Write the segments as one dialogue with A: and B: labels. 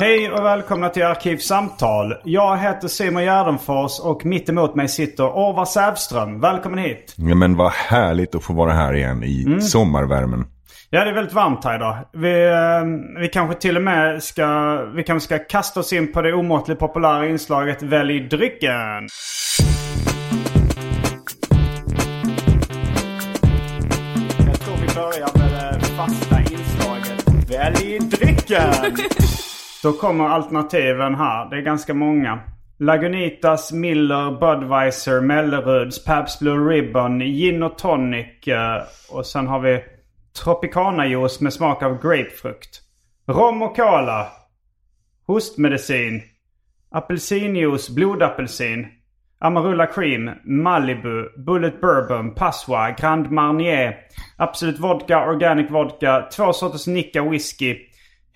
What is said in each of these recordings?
A: Hej och välkomna till Arkivsamtal. Jag heter Simon Gärdenfors och mitt emot mig sitter Orvar Sävström. Välkommen hit.
B: Ja, men vad härligt att få vara här igen i sommarvärmen.
A: Ja, det är väldigt varmt här idag. Vi, eh, vi kanske till och med ska, vi kanske ska kasta oss in på det omåttligt populära inslaget Välj drycken. Jag tror vi börjar med det fasta inslaget Välj drycken. Då kommer alternativen här. Det är ganska många. Lagunitas, Miller, Budweiser, Melleruds, Pabst Blue Ribbon, Gin och Tonic eh, och sen har vi Tropicana-juice med smak av grapefrukt. Rom och cola. Hostmedicin. Apelsinjuice, blodapelsin. Amarula Cream, Malibu, Bullet Bourbon, Passoa, Grand Marnier, Absolut Vodka, Organic Vodka, två sorters Nicka Whisky,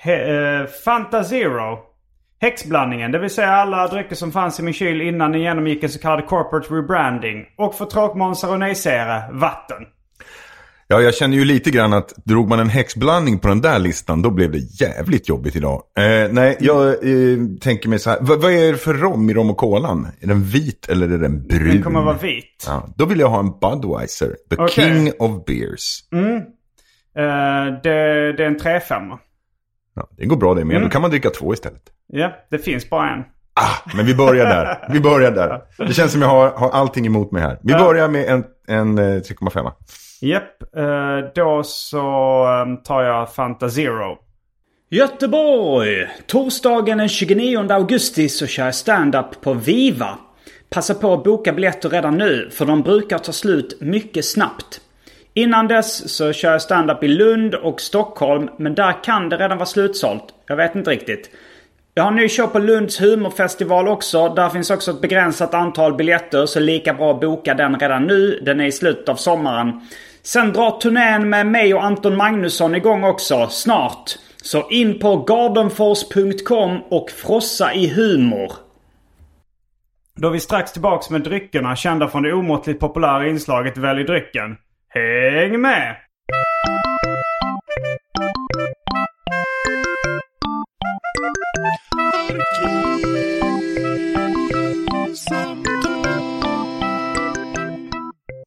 A: he- eh, Fanta Zero. Häxblandningen, det vill säga alla drycker som fanns i min kyl innan den genomgick en så kallad corporate rebranding. Och för tråkmånsar och nejsägare, vatten.
B: Ja, jag känner ju lite grann att drog man en häxblandning på den där listan, då blev det jävligt jobbigt idag. Eh, nej, jag eh, tänker mig så här. Vad, vad är det för rom i rom och kolan? Är den vit eller är den brun?
A: Den kommer vara vit.
B: Ja, då vill jag ha en Budweiser. The
A: Okej.
B: King of Beers.
A: Eh, det, det är en 3-5.
B: Ja, det går bra det med.
A: Mm.
B: Då kan man dricka två istället.
A: Ja, det finns bara en.
B: Ah, men vi börjar där. Vi börjar där. Det känns som jag har, har allting emot mig här. Vi börjar med en, en eh, 3,5.
A: Japp, eh, då så eh, tar jag Fanta Zero.
C: Göteborg! Torsdagen den 29 augusti så kör jag stand-up på Viva. Passa på att boka biljetter redan nu för de brukar ta slut mycket snabbt. Innan dess så kör jag stand-up i Lund och Stockholm men där kan det redan vara slutsålt. Jag vet inte riktigt. Jag har en ny show på Lunds humorfestival också. Där finns också ett begränsat antal biljetter så lika bra att boka den redan nu. Den är i slutet av sommaren. Sen drar turnén med mig och Anton Magnusson igång också, snart. Så in på gardenfors.com och frossa i humor.
A: Då är vi strax tillbaks med dryckerna kända från det omåttligt populära inslaget Välj drycken. Häng med!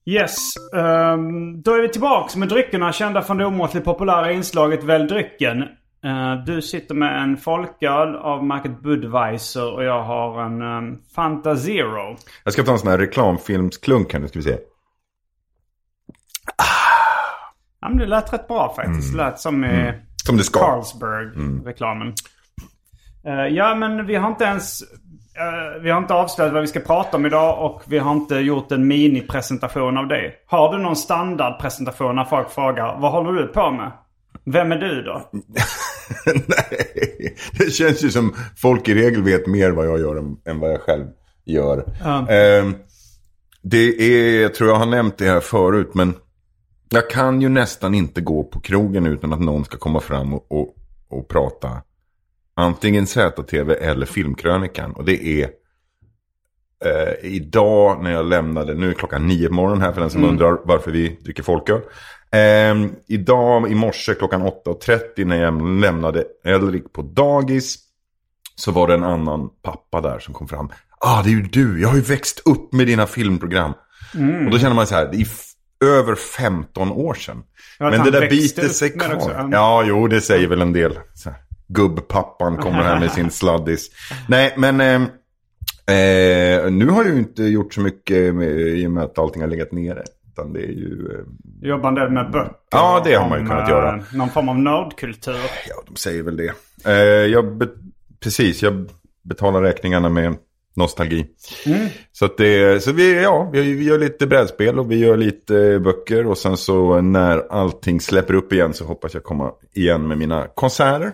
A: Yes, um, då är vi tillbaks med dryckerna kända från det omåttligt populära inslaget Välj drycken. Uh, du sitter med en folköl av märket Budweiser och jag har en ehm, um, Fanta Zero.
B: Jag ska ta en sån här reklamfilmsklunk här nu ska vi se.
A: Ja, men det lät rätt bra faktiskt. Det lät som i
B: Som det ska.
A: Carlsberg-reklamen. Eh, ja, men vi har inte ens... eh, vi har inte avslöjat vad vi ska prata om idag och vi har inte gjort en mini-presentation av det. Har du någon standardpresentation när folk frågar vad håller du på med? Vem är du då?
B: Nej, det känns ju som folk i regel vet mer vad jag gör än, vad jag själv gör. Ehm, Det är, jag tror jag har nämnt det här förut, men jag kan ju nästan inte gå på krogen utan att någon ska komma fram och, och, och prata antingen ZTV eller Filmkrönikan. Och det är eh, idag när jag lämnade, nu är klockan nio på morgonen här för den som undrar varför vi dricker folköl. Eh, idag i morse klockan 8.30 när jag lämnade Elrik på dagis så var det en annan pappa där som kom fram. Ah, det är ju du, jag har ju växt upp med dina filmprogram. Och då känner man så här, det är över 15 år sedan.
A: Ja,
B: Men det där biter sig
A: också.
B: kvar.
A: Mm.
B: Ja, jo, det säger väl en del. Så här, gubbpappan kommer här med sin sladdis. Nej, men eh, eh, nu har jag ju inte gjort så mycket med, i och med att allting har legat nere. Utan det är ju... Eh,
A: Jobbar del med böcker.
B: Ja, det har man ju
A: om,
B: kunnat
A: eh,
B: göra.
A: Någon form av nördkultur.
B: Ja, de säger väl det. Eh, jag be- precis, jag betalar räkningarna med nostalgi. Så, att det, så vi, ja, vi, vi gör lite brädspel och vi gör lite böcker. Och sen så när allting släpper upp igen så hoppas jag komma igen med mina konserter.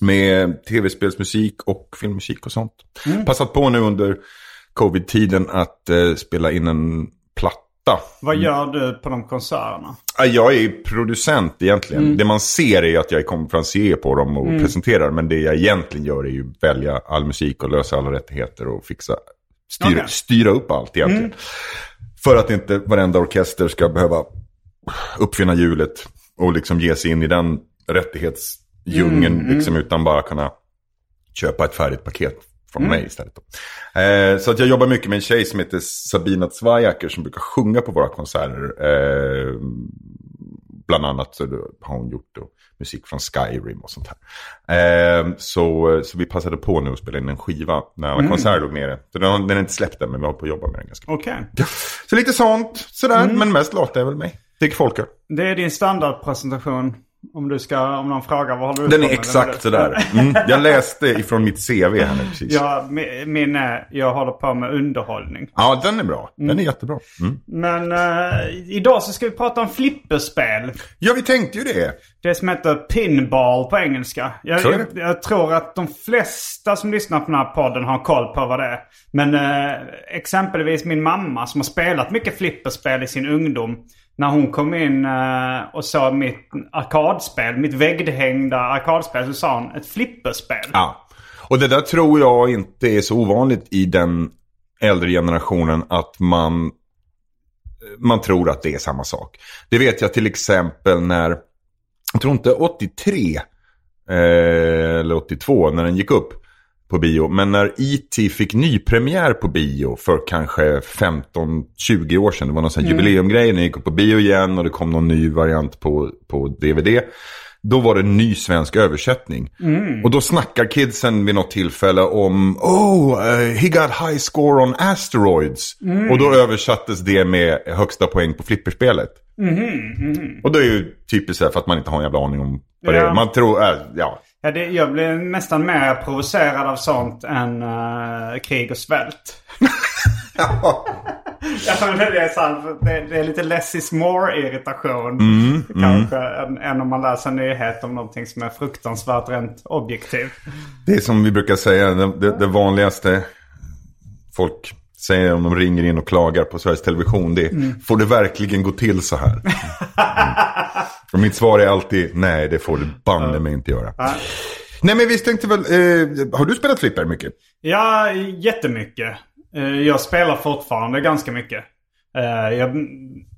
B: Med tv-spelsmusik och filmmusik och sånt. Passat på nu under covid-tiden att eh, spela in en platta.
A: Vad gör du på de konserterna?
B: Ja, Jag är producent egentligen. Det man ser är att jag är konferencier på dem och presenterar. Men det jag egentligen gör är ju välja all musik och lösa alla rättigheter och fixa, styra,
A: Okej.
B: styra upp allt egentligen. För att inte varenda orkester ska behöva uppfinna hjulet och liksom ge sig in i den rättighetsdjungeln. Liksom, utan bara kunna köpa ett färdigt paket från mig istället. Eh, så att jag jobbar mycket med en tjej som heter Sabina Zwajaker som brukar sjunga på våra konserter. Eh, bland annat så har hon gjort då, musik från Skyrim och sånt här. Eh, så, så vi passade på nu att spela in en skiva när alla konserter låg nere. Så den, den är inte släppt än men vi håller på att jobba med den ganska mycket.
A: Okej.
B: Så lite sånt, sådär. Men mest låter jag väl mig. Dricker folköl.
A: Det är din standardpresentation. Om du ska, om någon frågar vad håller du
B: Den är
A: med?
B: exakt sådär. Mm. Jag läste ifrån mitt CV här nu precis. Ja,
A: Ja, mi- min är, jag håller på med underhållning.
B: den är bra. Den är jättebra. Mm.
A: Men eh, idag så ska vi prata om flipperspel.
B: Ja, vi tänkte ju det.
A: Det som heter pinball på engelska. Jag, jag, jag tror att de flesta som lyssnar på den här podden har koll på vad det är. Men eh, exempelvis min mamma som har spelat mycket flipperspel i sin ungdom. När hon kom in eh, och såg mitt arkadspel, mitt väggdhängda arkadspel, så sa hon ett flipperspel.
B: Ja. Och det där tror jag inte är så ovanligt i den äldre generationen att man, man tror att det är samma sak. Det vet jag till exempel när, jag tror inte 83 eh, eller 82 när den gick upp på bio. Men när E.T. fick nypremiär på bio för kanske 15-20 år sedan. Det var någon sån här jubileumgrej. Den gick på bio igen och det kom någon ny variant på, på DVD. Då var det en ny svensk översättning. Och då snackar kidsen vid något tillfälle om Oh, uh, he got high score on asteroids. Och då översattes det med högsta poäng på flipperspelet. Och det är ju typiskt här för att man inte har en jävla aning om vad det
A: Ja.
B: är. Man tror, äh, ja.
A: Ja, det, jag blir nästan mer provocerad av sånt än eh, krig och svält. Jag tror det är, så här, det, det är lite less is more irritation. kanske Än, än om man läser nyheter om någonting som är fruktansvärt rent objektivt.
B: Det är som vi brukar säga, det, det, vanligaste folk säger om de ringer in och klagar på Sveriges Television. Det är, får det verkligen gå till så här? Mm. Och mitt svar är alltid, nej det får du banne mig inte göra. Nej men visst tänkte väl, eh, har du spelat flipper mycket?
A: Ja, jättemycket. Eh, Jag spelar fortfarande ganska mycket. Eh, Jag,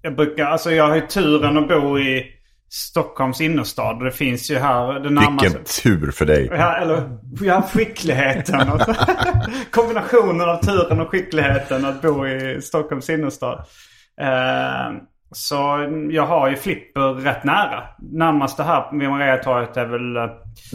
A: jag brukar, alltså jag har ju turen att bo i Stockholms innerstad. Det finns ju här det närmaste.
B: Vilken tur för dig.
A: Ja, eller ja, skickligheten. Kombinationen av turen och skickligheten att bo i Stockholms innerstad. Så jag har ju flipper rätt nära. Närmaste här vid Mariatorget är väl... eh,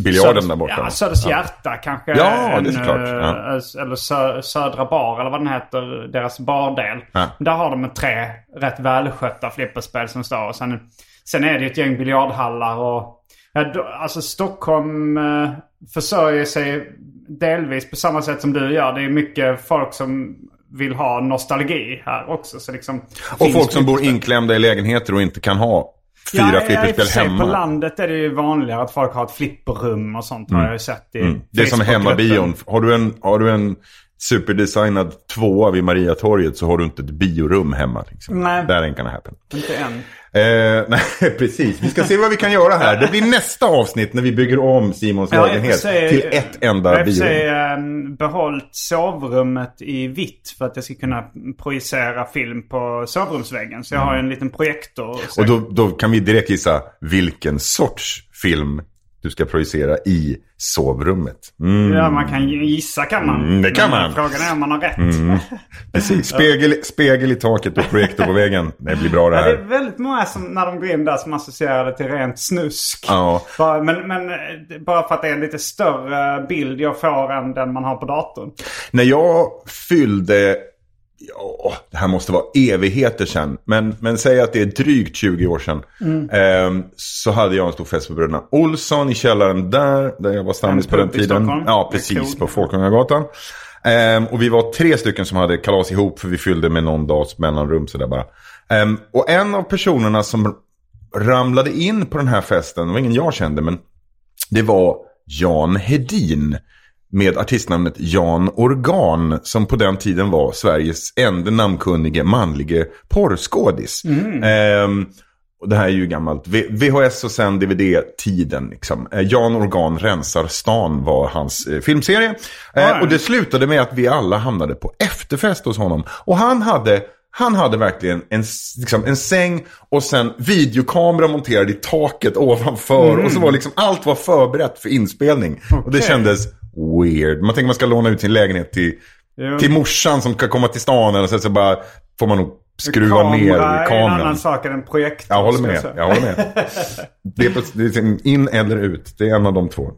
B: Biljarden där borta.
A: Ja, Söders
B: Ja.
A: hjärta kanske.
B: Ja,
A: en,
B: det är såklart.
A: eh,
B: Ja.
A: Eller sö, Södra bar eller vad den heter. Deras bardel.
B: Ja.
A: Där har de tre rätt välskötta flipperspel som står. Och sen, sen är det ju ett gäng biljardhallar och... Ja, alltså Stockholm eh, försörjer sig delvis på samma sätt som du gör. Det är mycket folk som vill ha nostalgi här också. Så liksom,
B: Och folk som bor inklämda i lägenheter och inte kan ha fyra
A: Ja,
B: flipperspel
A: sig, På
B: hemma.
A: landet är det ju vanligare att folk har ett flipperrum och sånt har jag ju sett i
B: Mm. Det är som hemmabion. Har du en, har du en superdesignad tvåa vid Mariatorget så har du inte ett biorum hemma. Liksom.
A: Nej.
B: Där ain't gonna happen.
A: Inte än.
B: Eh, nej, precis. Vi ska se vad vi kan göra här. Det blir nästa avsnitt när vi bygger om Simons
A: Ja,
B: lägenhet
A: se-
B: till ett enda
A: Jag har och ehm, behållit sovrummet i vitt för att jag ska kunna projicera film på sovrumsväggen. Så jag har ju en liten projektor. Så
B: Och då, då kan vi direkt gissa vilken sorts film du ska projicera i sovrummet. Mm,
A: Ja, man kan gissa kan man.
B: Mm, det kan man.
A: Frågan är om man har rätt.
B: precis. Spegel, spegel i taket och projektor på väggen. Det blir bra det
A: Ja, det är
B: här.
A: väldigt många som när de går in där som associerar det till rent snusk.
B: Ja.
A: Bara, men, men bara för att det är en lite större bild jag får än den man har på datorn.
B: När jag fyllde, ja, det här måste vara evigheter sedan, men, men säg att det är drygt 20 år sedan. ehm, så hade jag en stor fest med bröderna Olsson i källaren där, där jag var stammis på den tiden. Ja, precis, på Folkungagatan. Ehm, och vi var tre stycken som hade kalas ihop, för vi fyllde med någon dags mellanrum sådär bara. Ehm, och en av personerna som ramlade in på den här festen, det var ingen jag kände, men det var Jan Hedin med artistnamnet Jan Organ som på den tiden var Sveriges enda namnkunnige manlige porrskådis. Ehm, och det här är ju gammalt. V- VHS och sen DVD-tiden. Liksom. Eh, Jan Organ rensar stan var hans eh, filmserie. Eh,
A: Oj.
B: och det slutade med att vi alla hamnade på efterfest hos honom. Och han hade, han hade verkligen en, liksom, en säng och sen videokamera monterad i taket ovanför. Och så var liksom allt var förberett för inspelning. Och det kändes weird. Man tänker man ska låna ut sin lägenhet till,
A: Jo.
B: till morsan som ska komma till stan. Eller så, så bara får man nog skruva
A: Kamera
B: ner
A: är en
B: kameran.
A: annan sak än en projektor.
B: Jag håller med. Jag håller med. Det är, det är in eller ut. Det är en av de två.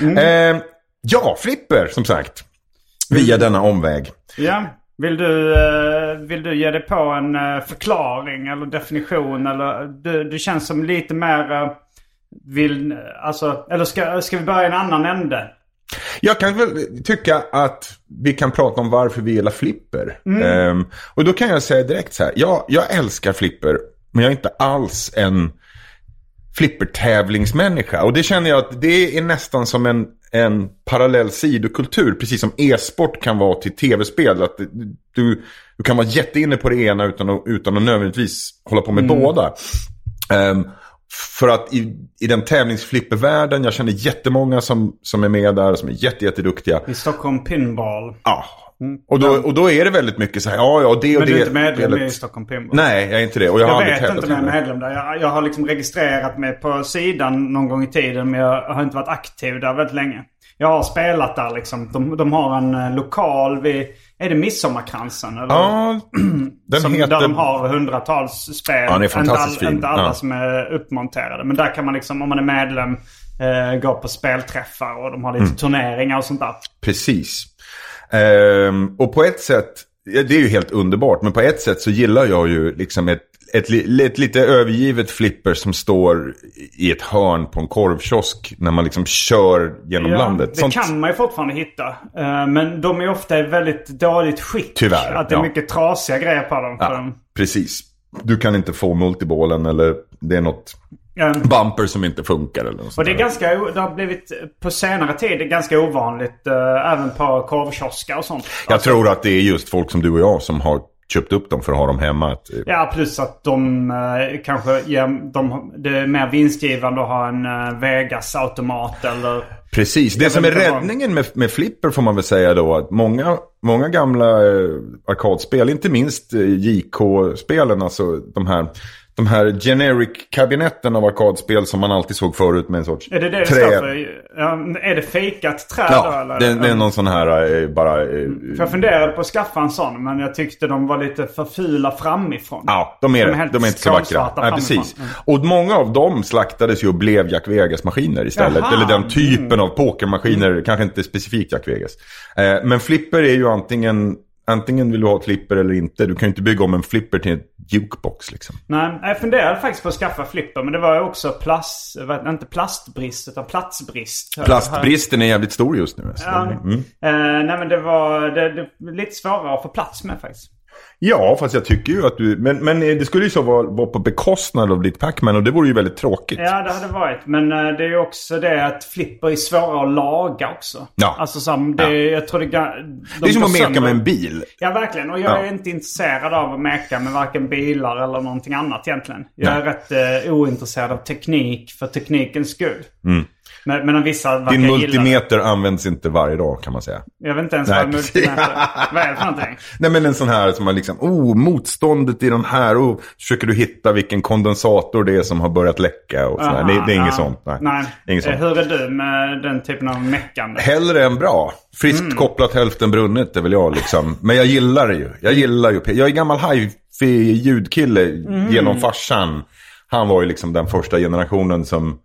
A: Mm.
B: Eh, ja, flipper som sagt. Via denna omväg.
A: Ja. Vill du, eh, vill du ge dig på en eh, förklaring eller definition? Eller, du, du känns som lite mer... eh, vill, alltså, eller ska, ska vi börja i en annan ände?
B: Jag kan väl tycka att vi kan prata om varför vi gillar flipper.
A: Mm.
B: Ehm, och då kan jag säga direkt så här. Jag, jag älskar flipper. Men jag är inte alls en flippertävlingsmänniska. Och det känner jag att det är nästan som en, en parallell sidokultur. Precis som e-sport kan vara till tv-spel. Att du, du kan vara jätteinne på det ena utan att, utan att nödvändigtvis hålla på med båda. Ehm, för att i, i den tävlingsflippervärlden, jag känner jättemånga som, som är med där, som är jätte, jätteduktiga.
A: I Stockholm Pinball.
B: Ja. Och, då, och då är det väldigt mycket så här, ja, ja, det och
A: Men
B: det.
A: du är inte medlem
B: spelet.
A: i Stockholm Pinball?
B: Nej, jag är inte det. Och jag, har
A: Jag
B: aldrig
A: vet inte om jag är medlem där. Jag, jag har liksom registrerat mig på sidan någon gång i tiden men jag har inte varit aktiv där väldigt länge. Jag har spelat där liksom. De, de har en eh, lokal vid... Är det Midsommarkransen? Eller?
B: Ja, den
A: som,
B: heter...
A: Där de har hundratals spel.
B: Ja, det är fantastiskt
A: inte, all,
B: fin.
A: inte alla
B: Ja.
A: som är uppmonterade. Men där kan man liksom, om man är medlem, eh, gå på spelträffar och de har lite
B: Mm.
A: turneringar och sånt där.
B: Precis. Ehm, och på ett sätt, det är ju helt underbart, men på ett sätt så gillar jag ju liksom ett, ett, ett lite övergivet flipper som står i ett hörn på en korvkiosk när man liksom kör genom landet.
A: Det
B: Sånt-
A: kan man ju fortfarande hitta. Eh, men de är ofta i väldigt dåligt skick.
B: Tyvärr,
A: Att det är
B: ja.
A: mycket trasiga grejer på dem.
B: Ja,
A: dem.
B: precis. Du kan inte få multibollen eller det är något
A: Ja.
B: bumper som inte funkar eller något
A: Och det är
B: där.
A: ganska, det har blivit på senare tid ganska ovanligt eh, även på korvkioskar och sånt.
B: Jag tror att det är just folk som du och jag som har köpt upp dem för att ha dem hemma. Eh,
A: Ja, plus att de eh, kanske ger, de, det är mer vinstgivande att ha en uh, Vegas-automat eller...
B: Precis, det som är räddningen med, med flipper får man väl säga då att många, många gamla eh, arkadspel, inte minst eh, JK-spelen, alltså de här, de här generic-kabinetten av arkadspel som man alltid såg förut med en sorts
A: Är det det det
B: trä.
A: står för? Ja, är det fejkat trä då
B: Ja,
A: eller?
B: det, det är någon sån här eh, bara... eh,
A: För jag funderade på att skaffa en sån men jag tyckte de var lite för fula framifrån.
B: Ja, de är,
A: De är
B: de är inte så vackra. Nej, precis. Och många av dem slaktades ju och blev Jack Vegas-maskiner istället.
A: Jaha.
B: Eller den typen av pokermaskiner, kanske inte specifikt Jack Vegas. Eh, men flipper är ju antingen, antingen vill du ha flipper eller inte. Du kan ju inte bygga om en flipper till ett jukebox liksom.
A: Nej, jag funderade faktiskt på att skaffa flipper men det var ju också plast, inte plastbrist utan platsbrist.
B: Plastbristen är jävligt stor just nu. Alltså.
A: Ja,
B: Mm.
A: eh, nej men det var det, det, lite svårare att få plats med faktiskt.
B: Ja, fast jag tycker ju att du... Men, men det skulle ju så vara, vara på bekostnad av ditt Pac-Man och det vore ju väldigt tråkigt.
A: Ja, det hade varit. Men eh, det är ju också det att flipper är svåra att laga också.
B: Ja.
A: Alltså som det, jag tror det... ga-
B: det är
A: de
B: som att meka
A: sönder.
B: med en bil.
A: Ja, verkligen. Och jag
B: Ja.
A: är inte intresserad av att meka med varken bilar eller någonting annat egentligen. Jag är rätt eh, ointresserad av teknik för teknikens skull. Men, medan vissa
B: Din
A: gilla
B: multimeter används inte varje dag kan man säga.
A: Jag vet inte ens
B: Nej,
A: vad
B: precis.
A: multimeter Vad är det för någonting?
B: Nej men en sån här som man liksom, oh motståndet i den här, oh, försöker du hitta vilken kondensator det är som har börjat läcka och sådär. Det, det är inget
A: ja.
B: sånt. Nej.
A: Nej.
B: Inget
A: Eh,
B: sånt.
A: Hur är du med den typen av meckande?
B: Hellre än bra. Friskt
A: Mm.
B: kopplat hälften brunnet är väl jag liksom. Men jag gillar det ju. Jag gillar ju. Jag är gammal hi-fi ljudkille
A: Mm.
B: genom farsan. Han var ju liksom den första generationen som...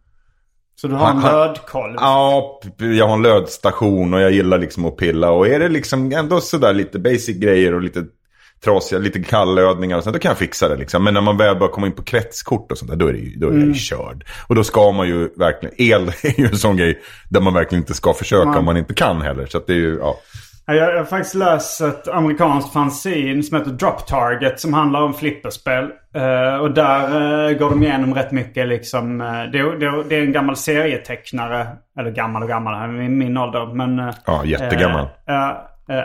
A: Så du har en
B: Han-
A: lödkolv?
B: Ja, jag har en lödstation och jag gillar liksom att pilla. Och är det liksom ändå sådär lite basic grejer och lite trasiga, lite kallödningar och sånt, då kan jag fixa det liksom. Men när man väl börjar komma in på kretskort och sånt där, då är, det då är jag ju körd. Och då ska man ju verkligen, el är ju en sån grej där man verkligen inte ska försöka om man inte kan heller. Så att det är ju, ja.
A: Ja, Jag, har faktiskt läst ett amerikanskt fanzine som heter Drop Target som handlar om flipperspel. Eh, och där eh, går de igenom rätt mycket liksom. eh, det, är- det, är- det är en gammal serietecknare. Eller gammal och gammal, han är min ålder. Men,
B: Ja, jättegammal.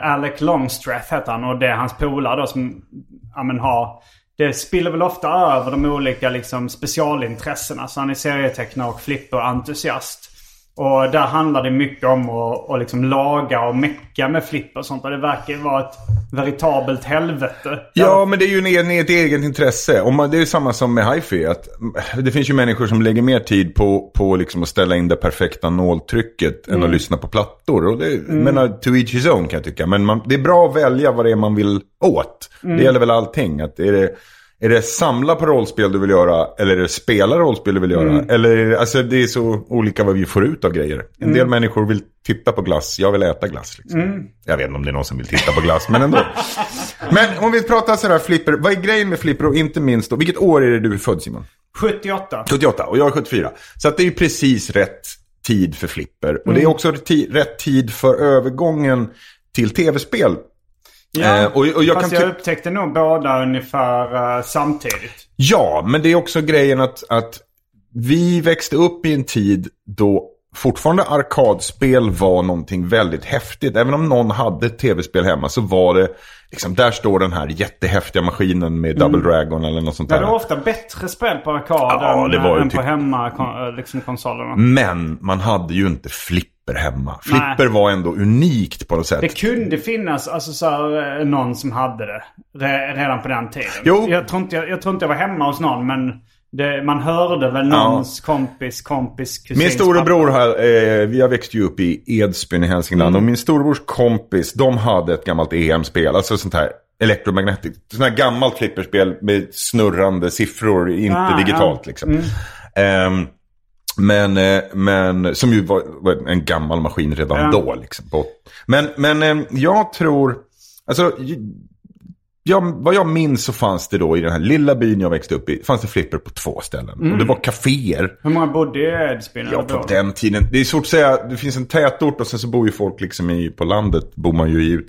A: Alec Longstreth heter han och det är hans polare då som ja, men har... Det spiller väl ofta över de olika liksom, specialintressena. Så han är serietecknare och flipperentusiast. Och där handlar det mycket om att, att liksom laga och mecka med flipper och sånt. Och det verkar vara ett veritabelt helvete.
B: Ja, men det är ju en, ett eget intresse. Om man, det är samma som med hifi. Att mm, det finns ju människor som lägger mer tid på, på liksom att ställa in det perfekta nåltrycket än att lyssna på plattor. Och det, menar, to each his own kan jag tycka. Men man, det är bra att välja vad det är man vill åt. Det gäller väl allting. Att är det, är det samla på rollspel du vill göra eller är det spela rollspel du vill göra? Eller är det- alltså det är så olika vad vi får ut av grejer. En del människor vill titta på glass, jag vill äta glass. Liksom. Jag vet inte om det är någon som vill titta på glass, men ändå. Men om vi pratar sådär flipper, vad är grejen med flipper och inte minst då, vilket år är det du är född Simon?
A: 78.
B: 78 och jag är 74. Så att det är ju precis rätt tid för flipper. Och det är också ti- rätt tid för övergången till tv-spel.
A: Ja,
B: Eh, och- och jag
A: fast
B: kan
A: jag upptäckte nog båda ungefär eh, samtidigt.
B: Ja, men det är också grejen att, att vi växte upp i en tid då fortfarande arkadspel var någonting väldigt häftigt. Även om någon hade ett tv-spel hemma så var det, liksom, där står den här jättehäftiga maskinen med Double Dragon eller något sånt
A: Det
B: där.
A: var ofta bättre spel på arkad
B: Ja,
A: än,
B: det
A: än
B: typ-
A: på hemma kon- eh, liksom, konsolerna.
B: Men man hade ju inte flipper hemma. Flipper var ändå unikt på något sätt.
A: Det kunde finnas alltså, så här, eh, någon som hade det re- redan på den tiden.
B: Jo.
A: Jag, tror inte, jag, jag tror inte jag var hemma hos någon men det, man hörde väl någons kompis, kompis, kusins
B: Min storebror här, eh, jag växte ju upp i Edsbyn i Hälsingland.
A: Mm.
B: Och min storebrors kompis, de hade ett gammalt EM-spel. Alltså sånt här Electromagnetic. Sånt här gammalt flipperspel med snurrande siffror, inte
A: Ah,
B: digitalt
A: ja.
B: liksom. Ehm, men, eh, men som ju var, var en gammal maskin redan
A: Ja.
B: då. Liksom, men men eh, jag tror, alltså, jag, vad jag minns så fanns det då i den här lilla byn jag växte upp i, fanns det flipper på två ställen. Och
A: Mm.
B: det var kaféer.
A: Hur många bodde i Edsbyn?
B: Ja, på
A: då?
B: den tiden. Det är svårt att säga. Det finns en tätort och sen så bor ju folk liksom i, på landet. Bor man ju i, ut,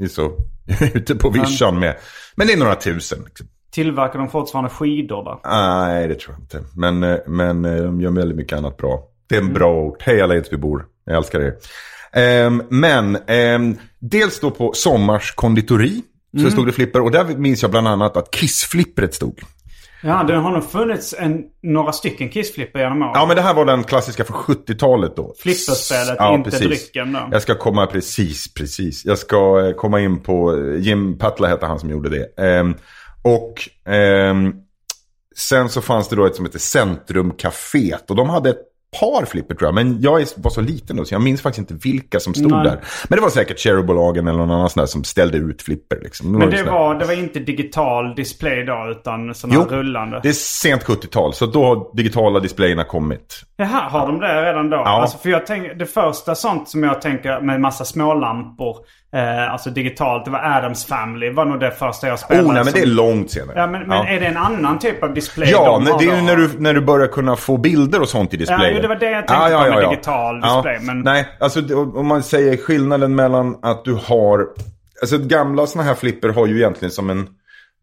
B: i så, ute på vischan med. Men det är några tusen. Liksom.
A: Tillverkar de fortfarande skidor där?
B: Nej, det tror jag inte. Men, eh, men eh, de gör väldigt mycket annat bra. Det är en bra ort. Hej alla Edsbybor. Jag älskar er. Ehm, men ehm, dels då på Sommars konditori. Så stod det flipper. Och där minns jag bland annat att Kissflippret stod.
A: Ja, det har nog funnits en, några stycken kissflipper genom åren.
B: Ja, men det här var den klassiska från 70-talet då.
A: Flipperspelet,
B: Ja,
A: inte
B: precis.
A: drycken då.
B: Jag ska komma, precis, precis. Jag ska eh, komma in på, Jim Patla hette han som gjorde det. Ehm, och ehm, sen så fanns det då ett som heter Centrumcaféet. Och de hade ett par flipper tror jag. Men jag var så liten då så jag minns faktiskt inte vilka som stod
A: Nej.
B: där. Men det var säkert Cherrybolagen eller någon annan sån där som ställde ut flipper liksom.
A: Men det var, det var inte digital display då, utan här
B: Jo,
A: rullande?
B: det är sent 70-tal. Så då har digitala displayerna kommit.
A: Jaha, har de det redan då? Alltså för jag tänker, det första sånt som jag tänker med massa smålampor, eh, alltså digitalt, det var Adams Family. var nog det första jag spelade.
B: Oh, nej men
A: som-
B: det är långt senare.
A: Ja, men, men är det en annan typ av display
B: Ja,
A: de
B: det är ju när du, när du börjar kunna få bilder och sånt i displayen.
A: Ja, det var det jag tänkte på med digital display, men-
B: Nej, alltså om man säger skillnaden mellan att du har... Alltså gamla sådana här flipper har ju egentligen som en...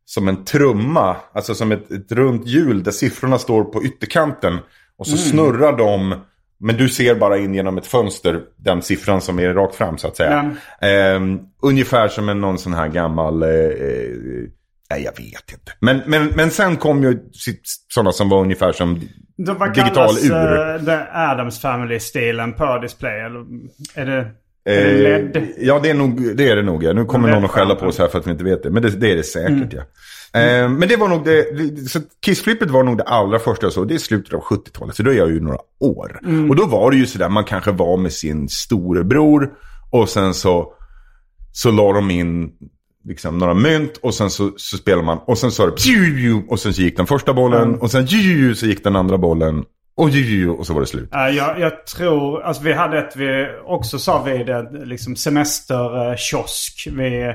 B: som en trumma. Alltså som ett, ett runt hjul där siffrorna står på ytterkanten. Och så snurrar de. Men du ser bara in genom ett fönster den siffran som är rakt fram så att säga. Ehm, ungefär som en någon sån här gammal... Eh, eh, nej, jag vet inte. Men, men, men sen kom ju sådana som var ungefär som
A: De, vad
B: digital
A: kallas
B: ur.
A: uh, The Adams Family-stilen på display? Eller är det, är det
B: Eh,
A: LED?
B: ja, det är, nog, det är det nog. Ja. Nu kommer någon att skälla på oss här för att vi inte vet det. Men det, det är det säkert,
A: Mm.
B: ja. Eh, men det var nog det, det så Kissflippet var nog det allra första jag såg. Det är slutet av 70-talet, så då är jag ju några år.
A: Mm.
B: Och då var det ju sådär, man kanske var med sin storebror. Och sen så, så la de in liksom några mynt och sen så, så spelar man. Och sen så det pju, och sen så gick den första bollen.
A: Mm.
B: Och sen ju, så gick den andra bollen. Och ju, och så var det slut.
A: Eh, jag, jag tror, alltså vi hade ett, vi också sa vid liksom semesterkiosk vid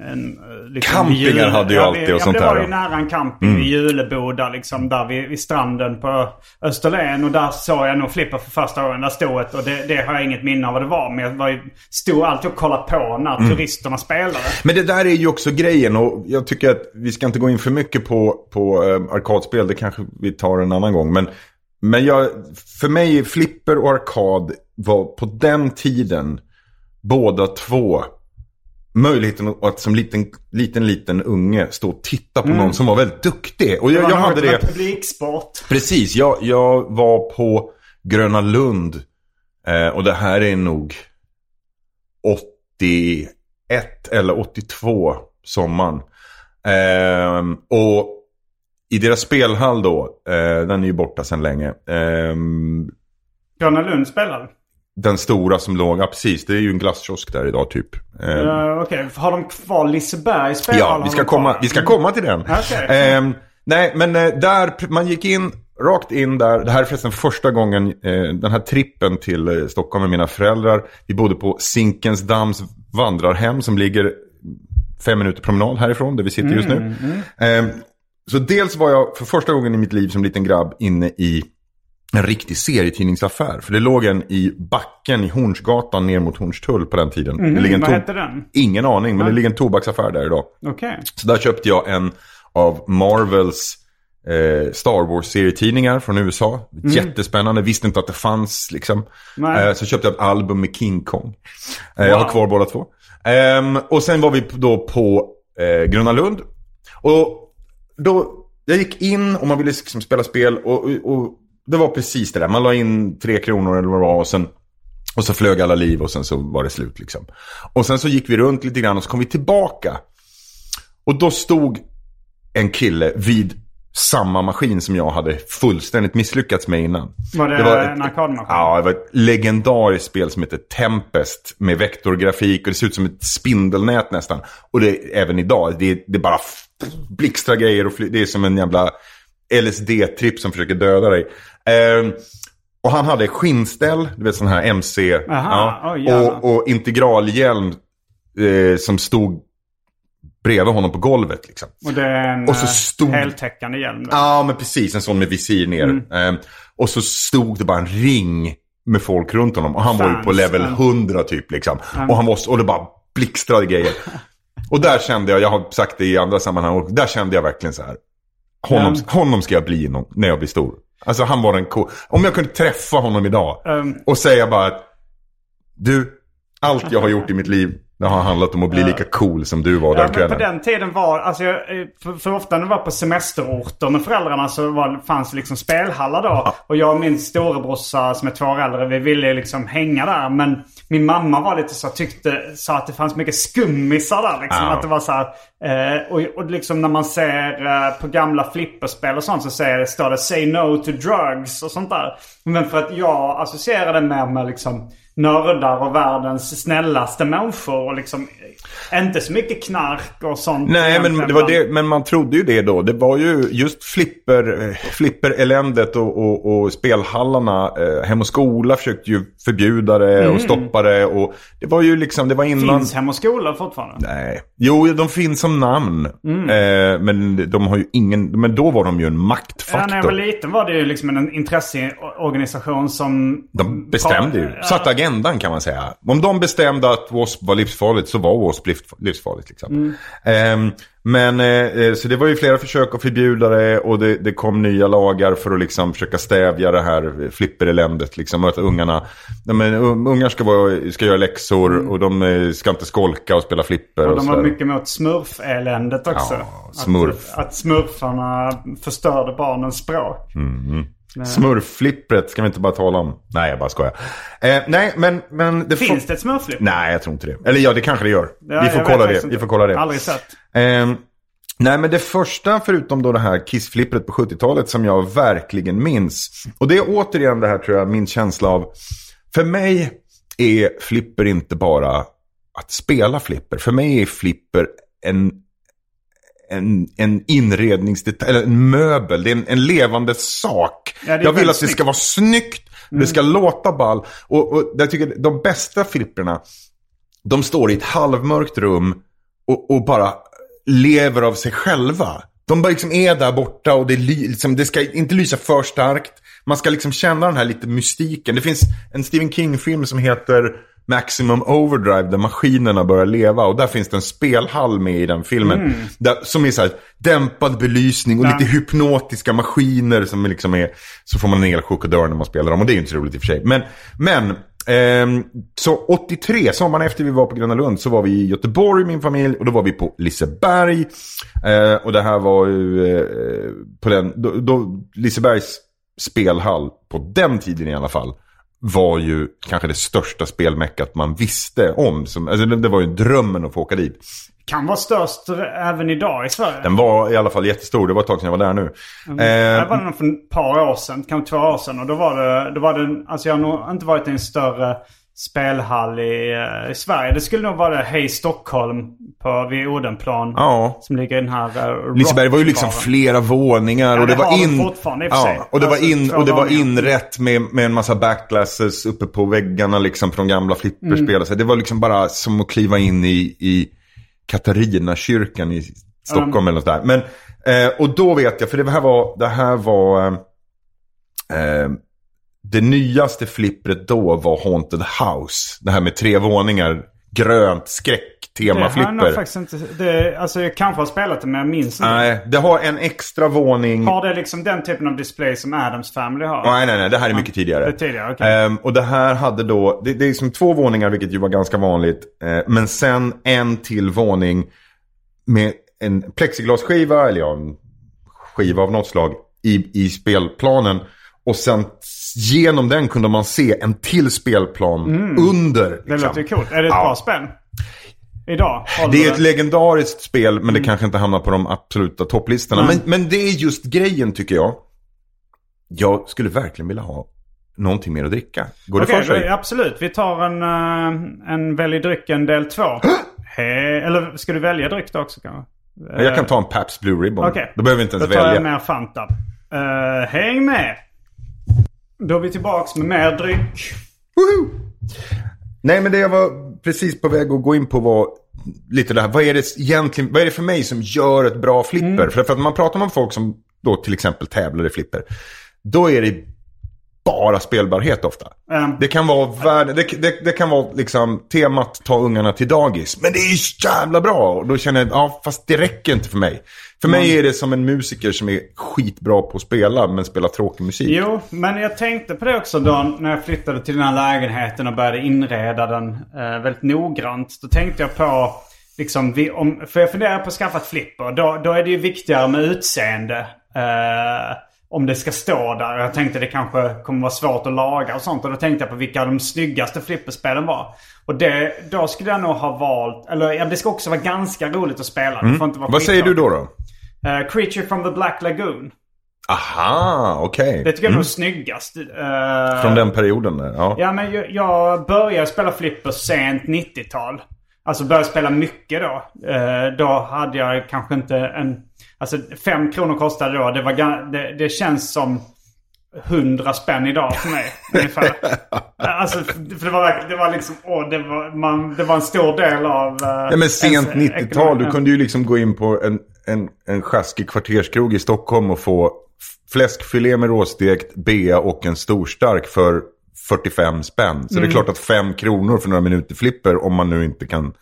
A: en, liksom,
B: Campingar
A: jul-
B: hade ju
A: ja,
B: alltid
A: vi,
B: och
A: ja,
B: sånt
A: det
B: där,
A: var ju
B: ja.
A: nära en camping vid Juleboda liksom där vid, vid stranden på Österlen. Och där såg jag nog Flipper för första gången. Där stod ett, och det, det har jag inget minne av vad det var. Men jag var ju, stod alltid och kollade på när
B: Mm.
A: turisterna spelade.
B: Men det där är ju också grejen och jag tycker att vi ska inte gå in för mycket på, på eh, arkadspel. Det kanske vi tar en annan gång. Men, men jag, för mig, flipper och arkad var på den tiden båda två möjligheten att som liten, liten, liten unge stå och titta på någon som var väldigt duktig. Och jag, jag hade det...
A: publiksport.
B: Precis, jag, jag var på Gröna Lund. Eh, och det här är nog 81 eller 82 sommaren. Eh, och i deras spelhall då, eh, den är ju borta sedan länge. Eh,
A: Gröna Lund spelade.
B: Den stora som låg, ja precis, det är ju en glasskiosk där idag typ.
A: Uh, Okej, har de kvar Liseberg spelhall?
B: Ja, vi ska, komma, vi ska komma till den.
A: Okej.
B: Ehm, nej, men eh, där, man gick in, rakt in där. Det här är förresten första gången, eh, den här trippen till eh, Stockholm med mina föräldrar. Vi bodde på Zinkensdamms vandrarhem som ligger fem minuter promenad härifrån, där vi sitter just nu. Ehm, så dels var jag för första gången i mitt liv som liten grabb inne i en riktig serietidningsaffär. För det låg en i backen i Hornsgatan ner mot Hornstull på den tiden. det ligger en
A: vad
B: to-
A: hette den?
B: Ingen aning, men det ligger en tobaksaffär där idag.
A: Okej.
B: Så där köpte jag en av Marvels eh, Star Wars-serietidningar från USA. Jättespännande, visste inte att det fanns liksom. Eh, så köpte jag ett album med King Kong. Eh, Jag har kvar båda två. Ehm, och sen var vi då på eh, Gröna Lund. Och då, jag gick in och man ville liksom spela spel och, och, och det var precis det där. Man la in tre kronor eller vad det var och sen och så flög alla liv och sen så var det slut liksom. Och sen så gick vi runt lite grann och så kom vi tillbaka. Och då stod en kille vid samma maskin som jag hade fullständigt misslyckats med innan.
A: Var det, en arkadmaskin?
B: Ja, det var ett legendariskt spel som heter Tempest med vektorgrafik och det ser ut som ett spindelnät nästan. Och det är även idag, det är, det bara blixtrar grejer och fly- det är som en jävla LSD-tripp som försöker döda dig. Ehm, och han hade skinnställ, du vet sån här MC.
A: Aha, oj, jävlar.
B: och, och integralhjälm eh, som stod bredvid honom på golvet. Liksom.
A: Och det är en
B: Och så
A: eh,
B: stod-
A: heltäckande hjälm.
B: Ja, men precis. En sån med visir ner.
A: Mm.
B: Ehm, och så stod det bara en ring med folk runt honom. Och han var ju på level
A: ja.
B: 100 typ. Liksom. Och, han var, och det bara blixtrade grejer. och där kände jag, jag har sagt det i andra sammanhang, och där kände jag verkligen så här. Honom, honom ska jag bli någon, när jag blir stor. Alltså han var en cool. Om jag kunde träffa honom idag
A: Ehm.
B: och säga bara att du, allt jag har gjort i mitt liv, det har handlat om att bli lika cool som du var
A: Ja,
B: den
A: men på
B: kvällen.
A: den tiden var, alltså jag, eh, för, för ofta när jag var på semesterorter med föräldrarna så var, fanns det liksom spelhallar då. Och jag och min storebrorsa som är två år äldre, vi ville liksom hänga där. Men min mamma var lite så, tyckte, sa att det fanns mycket skummisar där liksom.
B: Ja.
A: Att det var så här, eh, och, och liksom när man ser eh, på gamla flipperspel och sånt så säger, står det 'Say no to drugs' och sånt där. Men för att jag associerar det mer med liksom nördar och världens snällaste människor och liksom inte så mycket knark och sånt.
B: Nej, men, det var det, men man trodde ju det då. Det var ju just flipper, eh, flipper-eländet och, och, och spelhallarna. Eh, Hem och skola försökte ju förbjuda det och stoppa det. Och det var ju liksom, det var innan...
A: Mm. Finns Hem och Skola fortfarande?
B: Nej. Jo, de finns som namn.
A: Mm.
B: Eh, men de har ju ingen... Men då var de ju en
A: Ja,
B: maktfaktor.
A: när jag var liten var det ju liksom en intresseorganisation som...
B: De bestämde ju.
A: Ja.
B: Satte ändan kan man säga. Om de bestämde att W.A.S.P. var livsfarligt så var W.A.S.P. livs- livsfarligt. Liksom. Ehm, men eh, så det var ju flera försök att förbjuda det och det, det kom nya lagar för att liksom försöka stävja det här flippereländet. Liksom, att ungarna, men, un- ungar ska, vara, ska göra läxor och de eh, ska inte skolka och spela flipper.
A: Och
B: Och
A: de var mycket mot smurf-eländet också.
B: Ja, smurf.
A: Att, att smurfarna förstörde barnens språk.
B: Smurfflippret ska vi inte bara tala om. Nej, jag bara skojar. Eh, nej, men... men det
A: Finns det ett smurflipp?
B: Nej, jag tror inte det. Eller ja, det kanske det gör.
A: Ja,
B: vi, får kolla det. vi får kolla det.
A: Aldrig sett.
B: Ehm, nej, men det första, förutom då det här kissflippret på 70-talet som jag verkligen minns. Och det är återigen det här tror jag, min känsla av. För mig är flipper inte bara att spela flipper. För mig är flipper en, en, en inredningsdetalj, eller en möbel. Det är en, en levande sak.
A: Ja,
B: jag vill att det ska vara snyggt. Det ska låta ball. Och, och jag tycker de bästa flipperna, de står i ett halvmörkt rum och, och bara lever av sig själva. De bara liksom är där borta och det, liksom, det ska inte lysa för starkt. Man ska liksom känna den här lite mystiken. Det finns en Stephen King-film som heter Maximum Overdrive där maskinerna börjar leva. Och där finns det en spelhall med i den filmen. Där, som är så här dämpad belysning och lite hypnotiska maskiner som liksom är... Så får man en elchock och dör när man spelar dem. Och det är ju inte så roligt i och för sig. Men, men Ehm, så 83, sommaren efter vi var på Gröna Lund, så var vi i Göteborg, min familj, och då var vi på Liseberg. Eh, och det här var ju eh, på den, då, då, Lisebergs spelhall, på den tiden i alla fall, var ju kanske det största spelmäckat man visste om. Som, alltså det, var ju drömmen att få åka dit.
A: Kan vara störst även idag i Sverige.
B: Den var i alla fall jättestor, det var ett tag sedan jag var där nu.
A: Det
B: Eh,
A: var nog för ett par år sedan, kanske två år sedan. Och då var det, då var det alltså jag har nog inte varit i en större spelhall i, eh, i Sverige. Det skulle nog vara det Hej Stockholm på, vid Odenplan.
B: ja.
A: Som ligger i den här uh,
B: Liseberg var ju liksom flera våningar.
A: Ja,
B: och det,
A: det
B: var in...
A: fortfarande i och för sig.
B: ja, och det var,
A: Alltså,
B: in, och det var inrätt med, med en massa backglasses uppe på väggarna liksom från gamla flipperspel.
A: Mm.
B: Så det var liksom bara som att kliva in i, i Katarinakyrkan i Stockholm eller något där. Men, eh, och då vet jag, för det här var, det här var eh, eh, det nyaste flippret då var Haunted House. Det här med tre våningar, grönt, skräck,
A: Det har jag faktiskt inte... Det, alltså jag kanske har spelat det men jag minns inte.
B: Nej, det har en extra våning.
A: Har det liksom den typen av display som Adams Family har?
B: Nej, nej, nej. Det här är mycket tidigare.
A: Det är tidigare, okej.
B: Ehm, och det här hade då, det, det är som två våningar vilket ju var ganska vanligt. Eh, men sen en till våning med en plexiglasskiva, eller ja, en skiva av något slag i, i spelplanen. Och sen genom den kunde man se en till spelplan under.
A: Mm. Det
B: liksom.
A: låter ju coolt. Är det ett
B: Ja.
A: bra spel? Idag?
B: Det är ett legendariskt spel men
A: Mm.
B: det kanske inte hamnar på de absoluta topplistorna. Men, men det är just grejen tycker jag. Jag skulle verkligen vilja ha någonting mer att dricka. Går det
A: Okej,
B: för sig?
A: då- absolut. Vi tar en, uh, en Välj drycken del två. He- eller ska du välja dryck då också kanske?
B: Jag kan ta en Pabst Blue Ribbon.
A: Okej.
B: Då behöver vi inte
A: Då
B: ens
A: tar jag
B: välja.
A: mer Fanta. Eh, häng med! Då är vi tillbaks med mer dryck.
B: Woho! Nej men det jag var precis på väg att gå in på var lite det här. Vad är det egentligen, vad är det för mig som gör ett bra flipper?
A: Mm.
B: För, för att man pratar med folk som då till exempel tävlar i flipper. Då är det bara spelbarhet ofta.
A: Ehm.
B: Det kan vara världen, det, det, det kan vara liksom temat ta ungarna till dagis. Men det är ju jävla bra. Och då känner jag, ja fast det räcker inte för mig. För mig är det som en musiker som är skitbra på att spela men spelar tråkig musik.
A: Jo, men jag tänkte på det också då när jag flyttade till den här lägenheten och började inreda den eh, väldigt noggrant. Då tänkte jag på, liksom, vi, om, för jag funderar på att skaffa ett flipper. Då, då är det ju viktigare med utseende. Eh, om det ska stå där. Jag tänkte det kanske kommer vara svårt att laga och sånt. Och då tänkte jag på vilka de snyggaste flipperspelen var. Och det, då skulle jag nog ha valt, eller ja, det ska också vara ganska roligt att spela. Det får inte vara
B: Mm. Vad säger du då då?
A: Eh, Creature from the Black Lagoon.
B: Aha, okej.
A: Det tycker jag är nog snyggast. Eh,
B: Från den perioden där, ja.
A: Ja, men jag, jag började spela flipper sent 90-tal. Alltså började spela mycket då. Eh, då hade jag kanske inte en... Alltså fem kronor kostade då. Det, var, det, det känns som hundra spänn idag för mig. ungefär. Alltså för det var det var liksom, åh, det var, man, det var en stor del av... eh,
B: Ja men sent
A: ens
B: 90-tal,
A: ekonomi.
B: du kunde ju liksom gå in på en, en, en sjaskig kvarterskrog i Stockholm och få fläskfilé med råstekt, bea och en storstark för 45 spänn. Så
A: Mm.
B: det är klart att 5 kronor för några minuter flipper, om man nu inte kan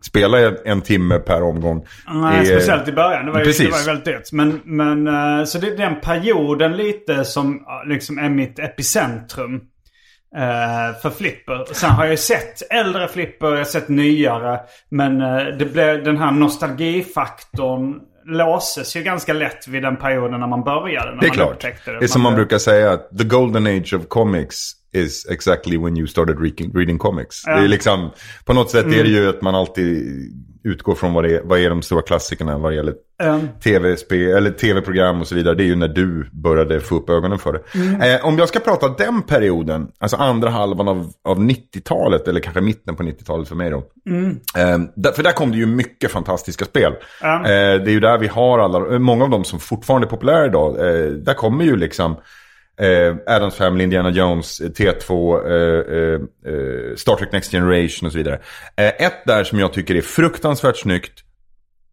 B: spela en, en timme per omgång.
A: Nej,
B: är-
A: speciellt i början. Det var ju,
B: Precis.
A: det var ju väldigt dyrt. Men, men eh, så det är den perioden lite som liksom är mitt epicentrum. eh, för flipper. Sen har jag ju sett äldre flipper, jag har sett nyare. Men eh, det blev, den här nostalgifaktorn låses ju ganska lätt vid den perioden när man började. När
B: Det är
A: man
B: klart.
A: upptäckte
B: Det är som man brukar säga, att the golden age of comics is exactly when you started reading, reading comics. Det är liksom, på något sätt är det
A: Mm.
B: ju att man alltid utgår från vad, det är, vad är de stora klassikerna vad det gäller
A: Mm.
B: tv-spel, eller tv-program och så vidare. Det är ju när du började få upp ögonen för det.
A: Mm.
B: Eh, om jag ska prata den perioden, alltså andra halvan av, av 90-talet, eller kanske mitten på 90-talet för mig då.
A: Mm.
B: Eh, för där kom det ju mycket fantastiska spel. Eh, det är ju där vi har alla, många av dem som fortfarande är populära idag. Eh, där kommer ju liksom eh, Adams Family, Indiana Jones, eh, T2, eh, eh, eh, Star Trek Next Generation och så vidare. Eh, ett där som jag tycker är fruktansvärt snyggt.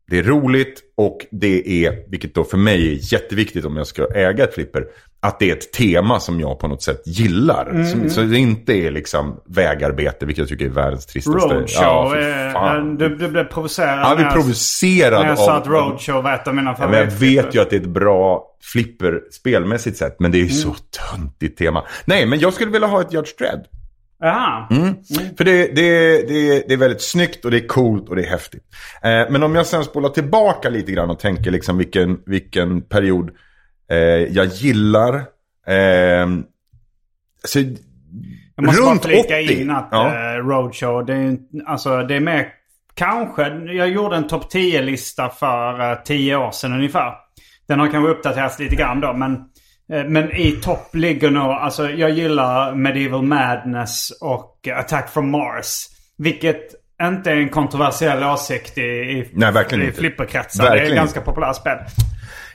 B: Det är roligt och det är, vilket då för mig är jätteviktigt om jag ska äga ett flipper, att det är ett tema som jag på något sätt gillar. Som, så det inte är liksom vägarbete, vilket jag tycker är världens tristaste.
A: Roadshow.
B: Ja,
A: du, du blev provocerad
B: blir
A: när
B: provocerad
A: när jag sa att Roadshow var ett av mina
B: Ja, men jag vet ju att det är ett bra flipper spelmässigt sett, men det är ju så töntigt tema. Nej, men jag skulle vilja ha ett Judge Dredd.
A: Jaha.
B: Mm. För det, det, det, det är väldigt snyggt och det är coolt och det är häftigt. Eh, men om jag sen spolar tillbaka lite grann och tänker liksom vilken, vilken period eh, jag gillar. Eh, så,
A: Jag måste
B: runt
A: bara flika
B: 80.
A: in att
B: Ja.
A: eh, Roadshow, det är, alltså, det är mer... Kanske, jag gjorde en topp 10-lista för uh, 10 år sedan ungefär. Den har kanske uppdaterats lite grann då, men, eh, men i topp ligger nog... Alltså jag gillar Medieval Madness och Attack from Mars. Vilket inte är en kontroversiell åsikt i, i,
B: Nej, verkligen
A: i flipperkretsar. Det är ganska populärt spel.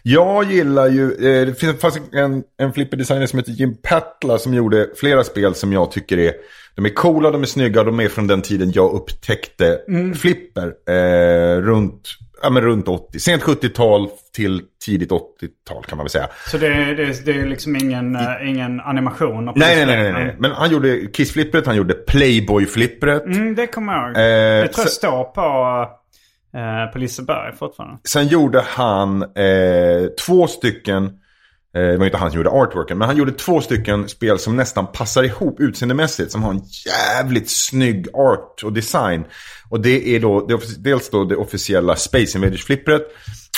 B: Jag gillar ju, eh, det finns en, en flipperdesigner som heter Jim Patla som gjorde flera spel som jag tycker är, de är coola, de är snygga, de är från den tiden jag upptäckte flipper. Eh, runt, ja, men runt 80, sent 70-tal till tidigt 80-tal kan man väl säga.
A: Så det, är- det, det är liksom ingen, eh, ingen animation?
B: Nej, nej, nej, nej, nej. Men han gjorde Kiss-flippret, han gjorde Playboy-flippret.
A: Mm, det kommer jag ihåg.
B: Eh,
A: det tror jag
B: så-
A: står på, eh, på Liseberg fortfarande.
B: Sen gjorde han eh, två stycken, eh, det var inte han som gjorde artworken, men han gjorde två stycken spel som nästan passar ihop utseendemässigt. Som har en jävligt snygg art och design. Och det är då, det dels då det officiella Space Invaders-flippret.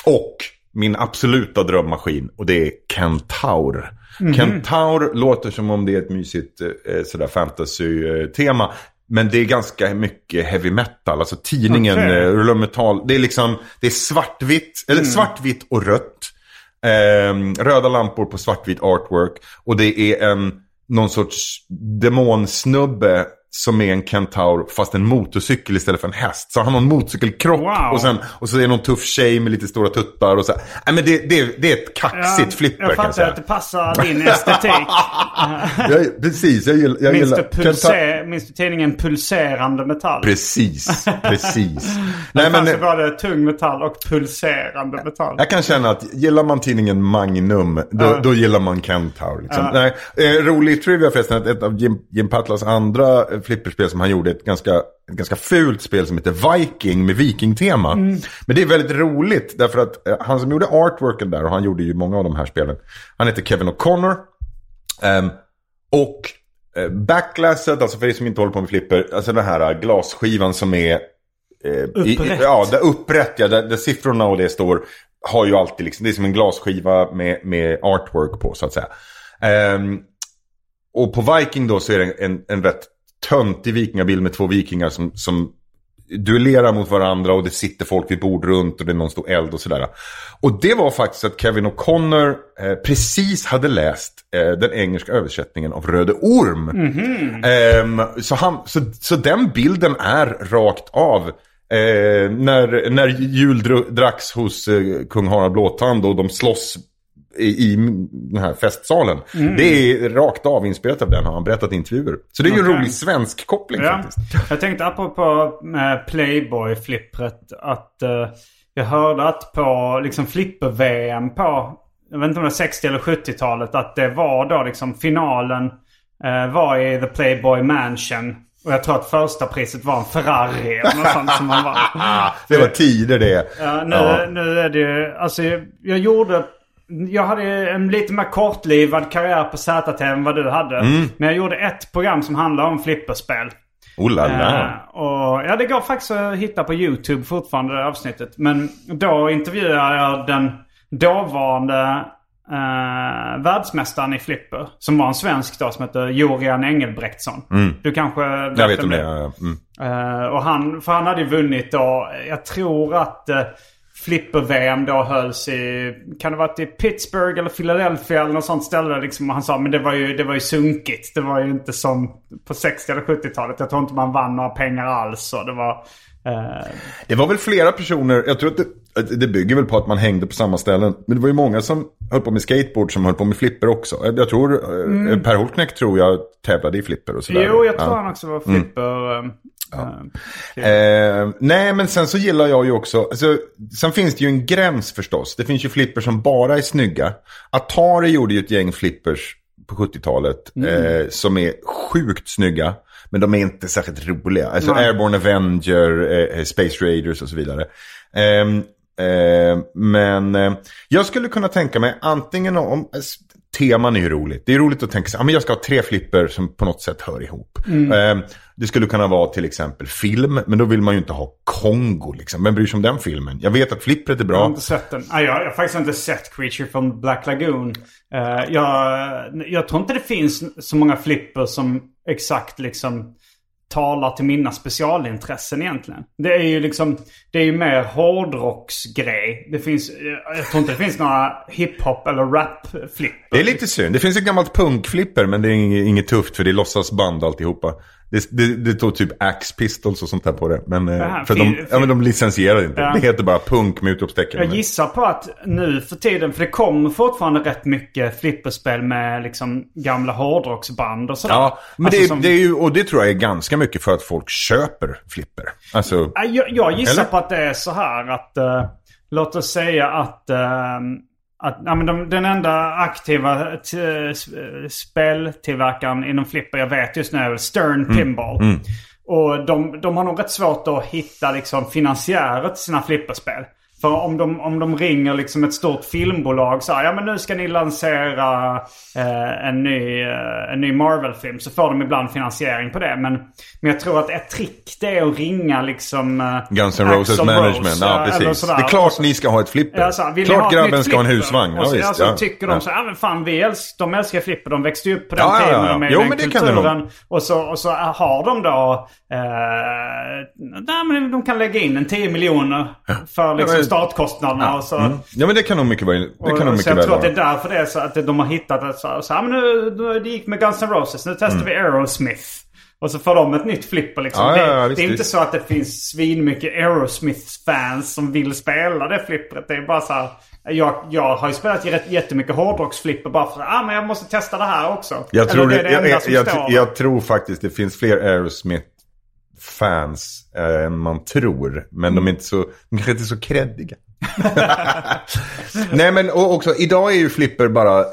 B: Och min absoluta drömmaskin, och det är Kentaur. Kentaur låter som om det är ett mysigt eh, sådär fantasy-tema. Men det är ganska mycket heavy metal. Alltså tidningen
A: Okej.
B: eh, Metal. Det är liksom, det är svartvitt, eller svartvitt och rött. Ehm, röda lampor på svartvit artwork. Och det är en, någon sorts demonsnubbe som är en kentaur fast en motorcykel istället för en häst. Så han har en motorcykelkropp
A: Wow.
B: och, sen, och så är det någon tuff tjej med lite stora tuttar. Och så. Nej, men det, det, det är ett kaxigt flipper
A: jag fattar att det passar din estetik.
B: jag, precis, jag gillar... Jag
A: minns,
B: gillar
A: du pulser, minns du tidningen Pulserande Metall?
B: Precis, precis.
A: Nej,
B: men,
A: ju både tung metall och pulserande metall.
B: Jag kan känna att gillar man tidningen Magnum, då,
A: Ja.
B: då gillar man Kentaur. Liksom. Nej, eh, rolig trivia förresten, att ett av Jim, Jim Patlas andra eh, flipperspel som han gjorde, ett ganska, ett ganska fult spel som heter Viking med vikingtema.
A: Mm.
B: Men det är väldigt roligt därför att eh, han som gjorde artworken där, och han gjorde ju många av de här spelen, han heter Kevin O'Connor. Ehm, och eh, backlasset, alltså för er som inte håller på med flipper, alltså den här glasskivan som är eh, i,
A: Upprätt.
B: ja, där upprätt, ja, där, där siffrorna och det står, har ju alltid liksom, det är som en glasskiva med, med artwork på så att säga. Ehm, och på Viking då så är det en, en rätt töntig vikingabild med två vikingar som, som duellerar mot varandra och det sitter folk vid bord runt och det är någon stor eld och sådär. Och det var faktiskt att Kevin O'Connor eh, precis hade läst eh, den engelska översättningen av Röde Orm. Ehm, så, han, så, så den bilden är rakt av. Eh, när, när jul dr- dracks hos eh, kung Harald Blåtand och de slåss i, i den här festsalen. Det är rakt av inspelat av den har han berättat i intervjuer. Så det är ju en
A: Okej.
B: rolig svensk koppling
A: Ja.
B: faktiskt.
A: Jag tänkte apropå eh, Playboy-flippret att eh, jag hörde att på liksom flipper-VM på, jag vet inte om det var 60 eller 70-talet, att det var då liksom finalen eh, var i The Playboy Mansion. Och jag tror att första priset var en Ferrari eller något sånt som man vann.
B: Det var tider det.
A: Ja, nu,
B: Ja.
A: nu är det ju, alltså jag gjorde, jag hade en lite mer kortlivad karriär på ZT än vad du hade.
B: Mm.
A: Men jag gjorde ett program som handlade om flipperspel.
B: Oh la la.
A: Eh, och, ja, det går faktiskt att hitta på YouTube fortfarande det avsnittet. Men då intervjuade jag den dåvarande uh, världsmästaren i flipper. Som var en svensk då som heter Jorian Engelbrektsson. Du kanske vet
B: Mm. Jag vet om det. ja, Mm.
A: Eh, och han, för han hade ju vunnit då, jag tror att uh, Flipper-VM då hölls i, kan det varit i Pittsburgh eller Philadelphia eller något sånt ställe liksom. Och han sa, men det var ju, det var ju sunkigt. Det var ju inte som på 60 eller 70-talet. Jag tror inte man vann några pengar alls. Och det var... eh,
B: Det var väl flera personer, jag tror att det, det bygger väl på att man hängde på samma ställen. Men det var ju många som höll på med skateboard som höll på med flipper också. Jag tror, eh, Per Holknekt tror jag tävlade i flipper och sådär.
A: Mm. jo, jag tror
B: Ja.
A: han också var flipper. eh, eh,
B: Eh, nej, men sen så gillar jag ju också, alltså, sen finns det ju en gräns förstås. Det finns ju flippers som bara är snygga. Atari gjorde ju ett gäng flippers på 70-talet eh, som är sjukt snygga. Men de är inte särskilt roliga. Alltså
A: Nej.
B: Airborne Avenger, eh, Space Raiders och så vidare. Ehm, eh, men eh, jag skulle kunna tänka mig antingen om... Teman är ju roligt. Det är roligt att tänka sig, men jag ska ha tre flipper som på något sätt hör ihop. Eh, det skulle kunna vara till exempel film, men då vill man ju inte ha Kongo liksom. Vem bryr sig om den filmen? Jag vet att flippret är
A: Jag har
B: bra.
A: inte sett den. Nej, jag, jag har faktiskt inte sett Creature from Black Lagoon. Eh, jag, jag tror inte det finns så många flipper som exakt liksom talar till mina specialintressen egentligen. Det är ju liksom, det är ju mer hårdrocksgrej. Det finns, jag, tror inte det finns några hiphop eller rap-flipper.
B: Det är lite synd. Det finns ett gammalt punkflipper, men det är inget, inget tufft för det är låtsasband alltihopa. Det, det, det tog typ Axe Pistols och sånt där på det. Men, eh,
A: Jaha,
B: för de, ja, men de licensierade inte.
A: Ja.
B: Det heter bara punk med utropstecken.
A: Jag gissar på att nu för tiden, för det kommer fortfarande rätt mycket flipperspel med liksom gamla hårdrocksband och sådär.
B: Ja, men
A: Alltså
B: det,
A: som-
B: det är ju, och det tror jag är ganska mycket för att folk köper flipper. Alltså,
A: Ja, Jag, jag gissar
B: Eller?
A: på att det är så här att... eh, låt oss säga att... eh, att ja, men de, den enda aktiva speltillverkaren inom flipper jag vet just nu är väl Stern
B: Mm.
A: Pinball. Och de, de har nog rätt svårt att hitta liksom, finansiärer till sina flipperspel. För om de, om de ringer liksom ett stort filmbolag så här, ja men nu ska ni lansera eh, en ny, eh, en ny Marvel-film. Så får de ibland finansiering på det. Men, men jag tror att ett trick det är att ringa liksom... Eh,
B: Guns N' Roses management.
A: Rose,
B: ja, precis.
A: sådär.
B: Det är klart ni ska ha ett flipper.
A: Ja, så här, vill ni ha
B: klart grabben ska ha en husvagn. Ja,
A: och så,
B: visst,
A: alltså,
B: ja.
A: tycker de
B: Ja.
A: så ja, men fan vi älsk, de älskar flipper. De växte ju upp på den
B: Ja, ja,
A: tiden
B: ja.
A: med
B: Jo,
A: den
B: men det kan det nog.
A: kulturen. Och så, och så har de då... Eh, nej, men de kan lägga in en 10 miljoner för liksom startkostnaderna. Och så,
B: Mm. Ja, men det kan nog mycket vara. Det kan nog
A: och, så
B: mycket
A: jag
B: väl
A: tror att det är därför det är så att de har hittat ett så, så här, men nu, det gick med Guns N' Roses. Nu testar
B: Mm.
A: vi Aerosmith. Och så får de ett nytt flipper liksom.
B: Ja, ja, ja,
A: det,
B: visst,
A: det är inte
B: visst.
A: så att det finns svinmycket Aerosmith-fans som vill spela det flippret. Det är bara så här. Jag, jag har ju spelat rätt- jättemycket hårdrocksflipper bara för att ah, men jag måste testa det här också.
B: Jag tror,
A: Eller
B: det,
A: det det
B: jag, jag, jag, faktiskt det finns fler Aerosmith-fans eh, än man tror. Men de är inte så, de kanske inte är så kreddiga. Nej men och också, idag är ju flipper bara... eh,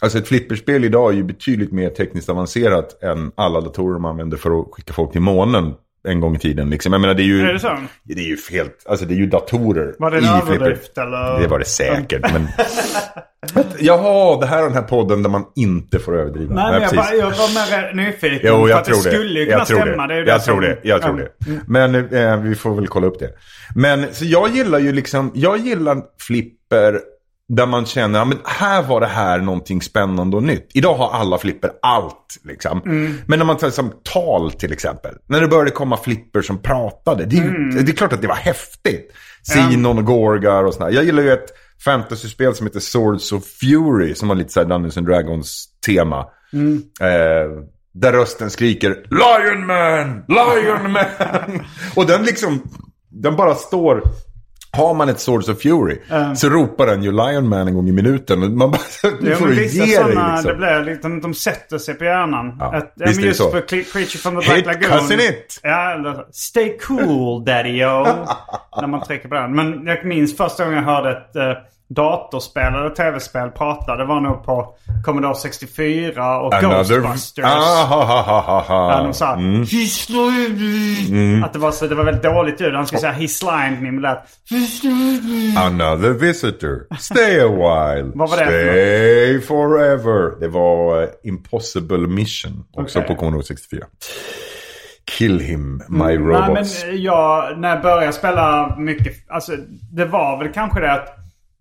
B: Alltså ett flipperspel idag är ju betydligt mer tekniskt avancerat än alla datorer man använder för att skicka folk till månen en gång i tiden. Liksom. Jag menar det är ju...
A: Är det så?
B: Det är ju helt, alltså det är ju datorer
A: Var det en överdrift eller?
B: Det var det säkert, men... Jaha, det här är den här podden där man inte får överdriva.
A: Nej, men jag, bara, jag var mer nyfiken.
B: Jo,
A: för
B: jag
A: att
B: tror
A: det
B: det.
A: skulle ju kunna
B: jag tror
A: stämma.
B: Det.
A: Det
B: jag tror det. Jag tror det. Men eh, vi får väl kolla upp det. Men så jag gillar ju liksom, jag gillar flipper där man känner, ja, men här var det här någonting spännande och nytt. Idag har alla flipper allt liksom.
A: Mm.
B: Men när man tar som tal till exempel. När det började komma flipper som pratade. Det är, ju,
A: Mm.
B: det är klart att det var häftigt. Sinon och Gorgar och sådär. Jag gillar ju ett fantasyspel som heter Swords of Fury. Som har lite såhär Dungeons and Dragons tema.
A: Mm.
B: Eh, där rösten skriker Lion Man! Lion Man! och den liksom, den bara står... Har man ett Swords of Fury så ropar den ju Lion Man en gång i minuten. Man bara, du
A: Ja,
B: får
A: men
B: ge dig liksom.
A: det blir de sätter sig på hjärnan.
B: Ja,
A: Ett, ja, men just Cre- Creature from the Black
B: Hit
A: Lagoon.
B: cousin it!
A: Ja, eller Stay cool daddy-o. när man trycker på den. Men jag minns första gången jag hörde ett, eh, datorspel eller tv-spel pratade var nog på Commodore 64 och
B: Another...
A: Ghostbusters.
B: Ah, ha, ha, ha, ha.
A: Där de sa
B: Mm.
A: Me. Att det var, så, det var väldigt dåligt ljud. Han skulle säga He slimed me. Men lät.
B: Another visitor. Stay a while.
A: Vad var det
B: Stay forever. Det var eh, Impossible Mission. Också
A: Okej.
B: på Commodore 64. Kill him, my
A: Nej
B: robots.
A: men jag, när jag började spela mycket, alltså det var väl kanske det att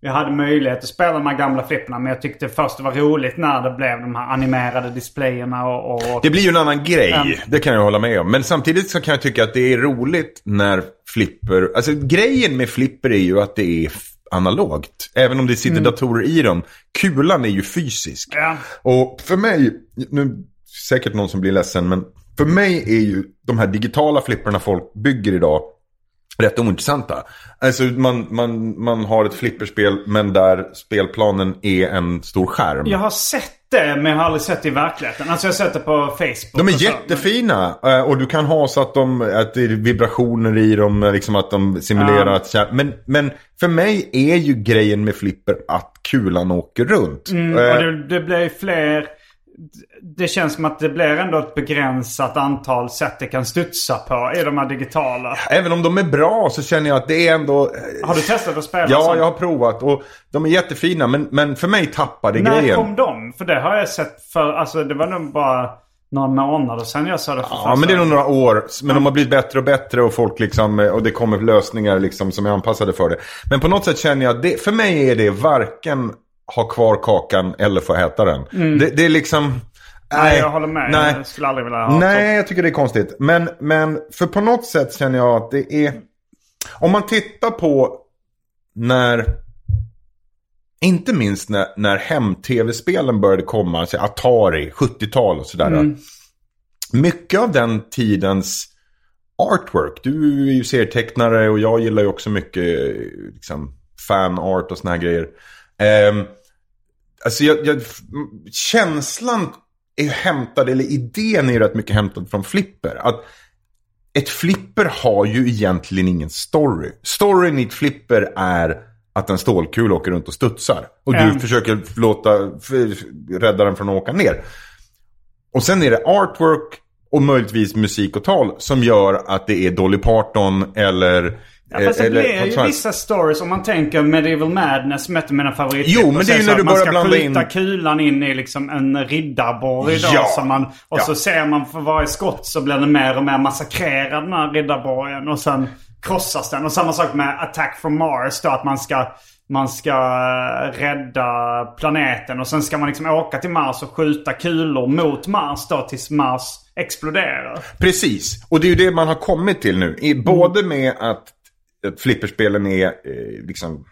A: jag hade möjlighet att spela de här gamla flipperna. Men jag tyckte först det var roligt när det blev de här animerade displayerna och... och
B: Det blir ju en annan grej,
A: Mm.
B: det kan jag hålla med om. Men samtidigt så kan jag tycka att det är roligt när flipper... Alltså grejen med flipper är ju att det är analogt. Även om det sitter datorer i dem. Kulan är ju fysisk.
A: Mm. Ja.
B: Och för mig, nu säkert någon som blir ledsen, men för mig är ju de här digitala flipperna folk bygger idag rätt ointressanta. Alltså man, man, man har ett flipperspel men där spelplanen är en stor skärm.
A: Jag har sett det men jag har aldrig sett det i verkligheten. Alltså jag har sett det på Facebook.
B: De är
A: och
B: jättefina eh, och du kan ha så att, de, att det är vibrationer i dem, eh, liksom att de simulerar att men, men för mig är ju grejen med flipper att kulan åker runt.
A: Mm,
B: Eh,
A: och det, det blir fler... Det känns som att det blir ändå ett begränsat antal sätt det kan studsa på i de här digitala.
B: Även om de är bra så känner jag att det är ändå... eh,
A: Har du testat att spela
B: Ja,
A: sånt?
B: jag har provat och de är jättefina men, men för mig tappar det
A: När
B: grejen.
A: kom de? För det har jag sett för... Alltså det var nog bara några månader sedan jag sa det för
B: Ja, men det är nog några år. Men de har blivit bättre och bättre och folk liksom, och det kommer lösningar liksom som är anpassade för det. Men på något sätt känner jag att det, för mig är det varken ha kvar kakan eller få äta den. Det, det är liksom...
A: Mm. Nej, jag håller med.
B: Nej.
A: Jag skulle aldrig vilja ha
B: Nej, jag tycker det är konstigt. Men, men för på något sätt känner jag att det är... Om man tittar på när... Inte minst när, när hem-tv-spelen började komma, alltså Atari, 70-tal och sådär. Mycket av den tidens artwork, du är ju serietecknare och jag gillar ju också mycket liksom, fan-art och såna här grejer. Ehm, alltså jag, jag, känslan är hämtad, eller idén är ju rätt mycket hämtad från flipper. Att ett flipper har ju egentligen ingen story. Storyn i ett flipper är att en stålkula åker runt och studsar. Och du
A: Mm.
B: försöker låta, rädda den från att åka ner. Och sen är det artwork och möjligtvis musik och tal som gör att det är Dolly Parton eller...
A: Ja, fast det
B: eller
A: blir ju vissa stories om man tänker Medieval Madness som ett av mina favoritfilmer.
B: Jo, men det är ju när du
A: man
B: börjar
A: ska
B: blanda
A: skjuta
B: in-
A: kulan in i liksom en riddarborg då.
B: Ja.
A: Som man, och
B: Ja.
A: så ser man för varje skott så blir den mer och mer massakrerad den här riddarborgen. Och sen krossas den. Och samma sak med Attack from Mars då. Att man ska, man ska eh, rädda planeten. Och sen ska man liksom åka till Mars och skjuta kulor mot Mars då tills Mars exploderar.
B: Precis, och det är ju det man har kommit till nu. I, både med att Eh, flipperspelen är eh, liksom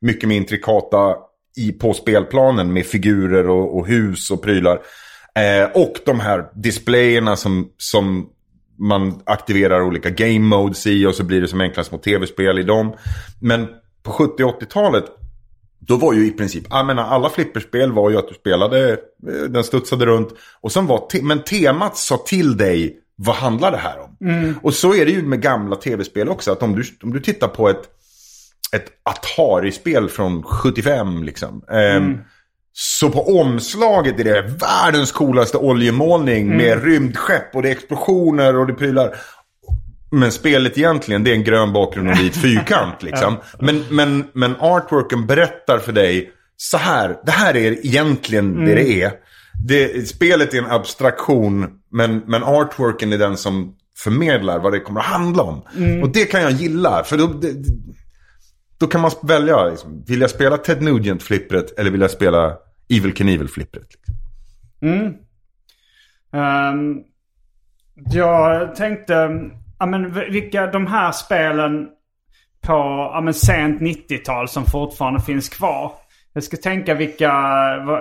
B: mycket mer intrikata i, på spelplanen med figurer och, och hus och prylar. Eh, och de här displayerna som, som man aktiverar olika game modes i och så blir det som enkla små tv-spel i dem. Men på 70 och 80-talet då var ju i princip, ah, jag menar, alla flipperspel var ju att du spelade, eh, den studsade runt. Och sen var, te- men temat sa till dig, vad handlar det här om? Och så är det ju med gamla tv-spel också, att om du, om du tittar på ett, ett Atari-spel från 75 liksom. ehm, Så på omslaget är det världens coolaste oljemålning med rymdskepp och det är explosioner och det prylar. Men spelet egentligen, det är en grön bakgrund och en vit fyrkant liksom. Men, men, men artworken berättar för dig, så här, det här är egentligen det det är. Det, spelet är en abstraktion, men, men artworken är den som förmedlar vad det kommer att handla om. Och det kan jag gilla, för då, det, då kan man välja, liksom, vill jag spela Ted Nugent-flippret eller vill jag spela Evil Knievel-flippret? Liksom.
A: Ehm, jag tänkte, ja men vilka de här spelen på ja, men sent 90-tal som fortfarande finns kvar. Jag ska tänka vilka,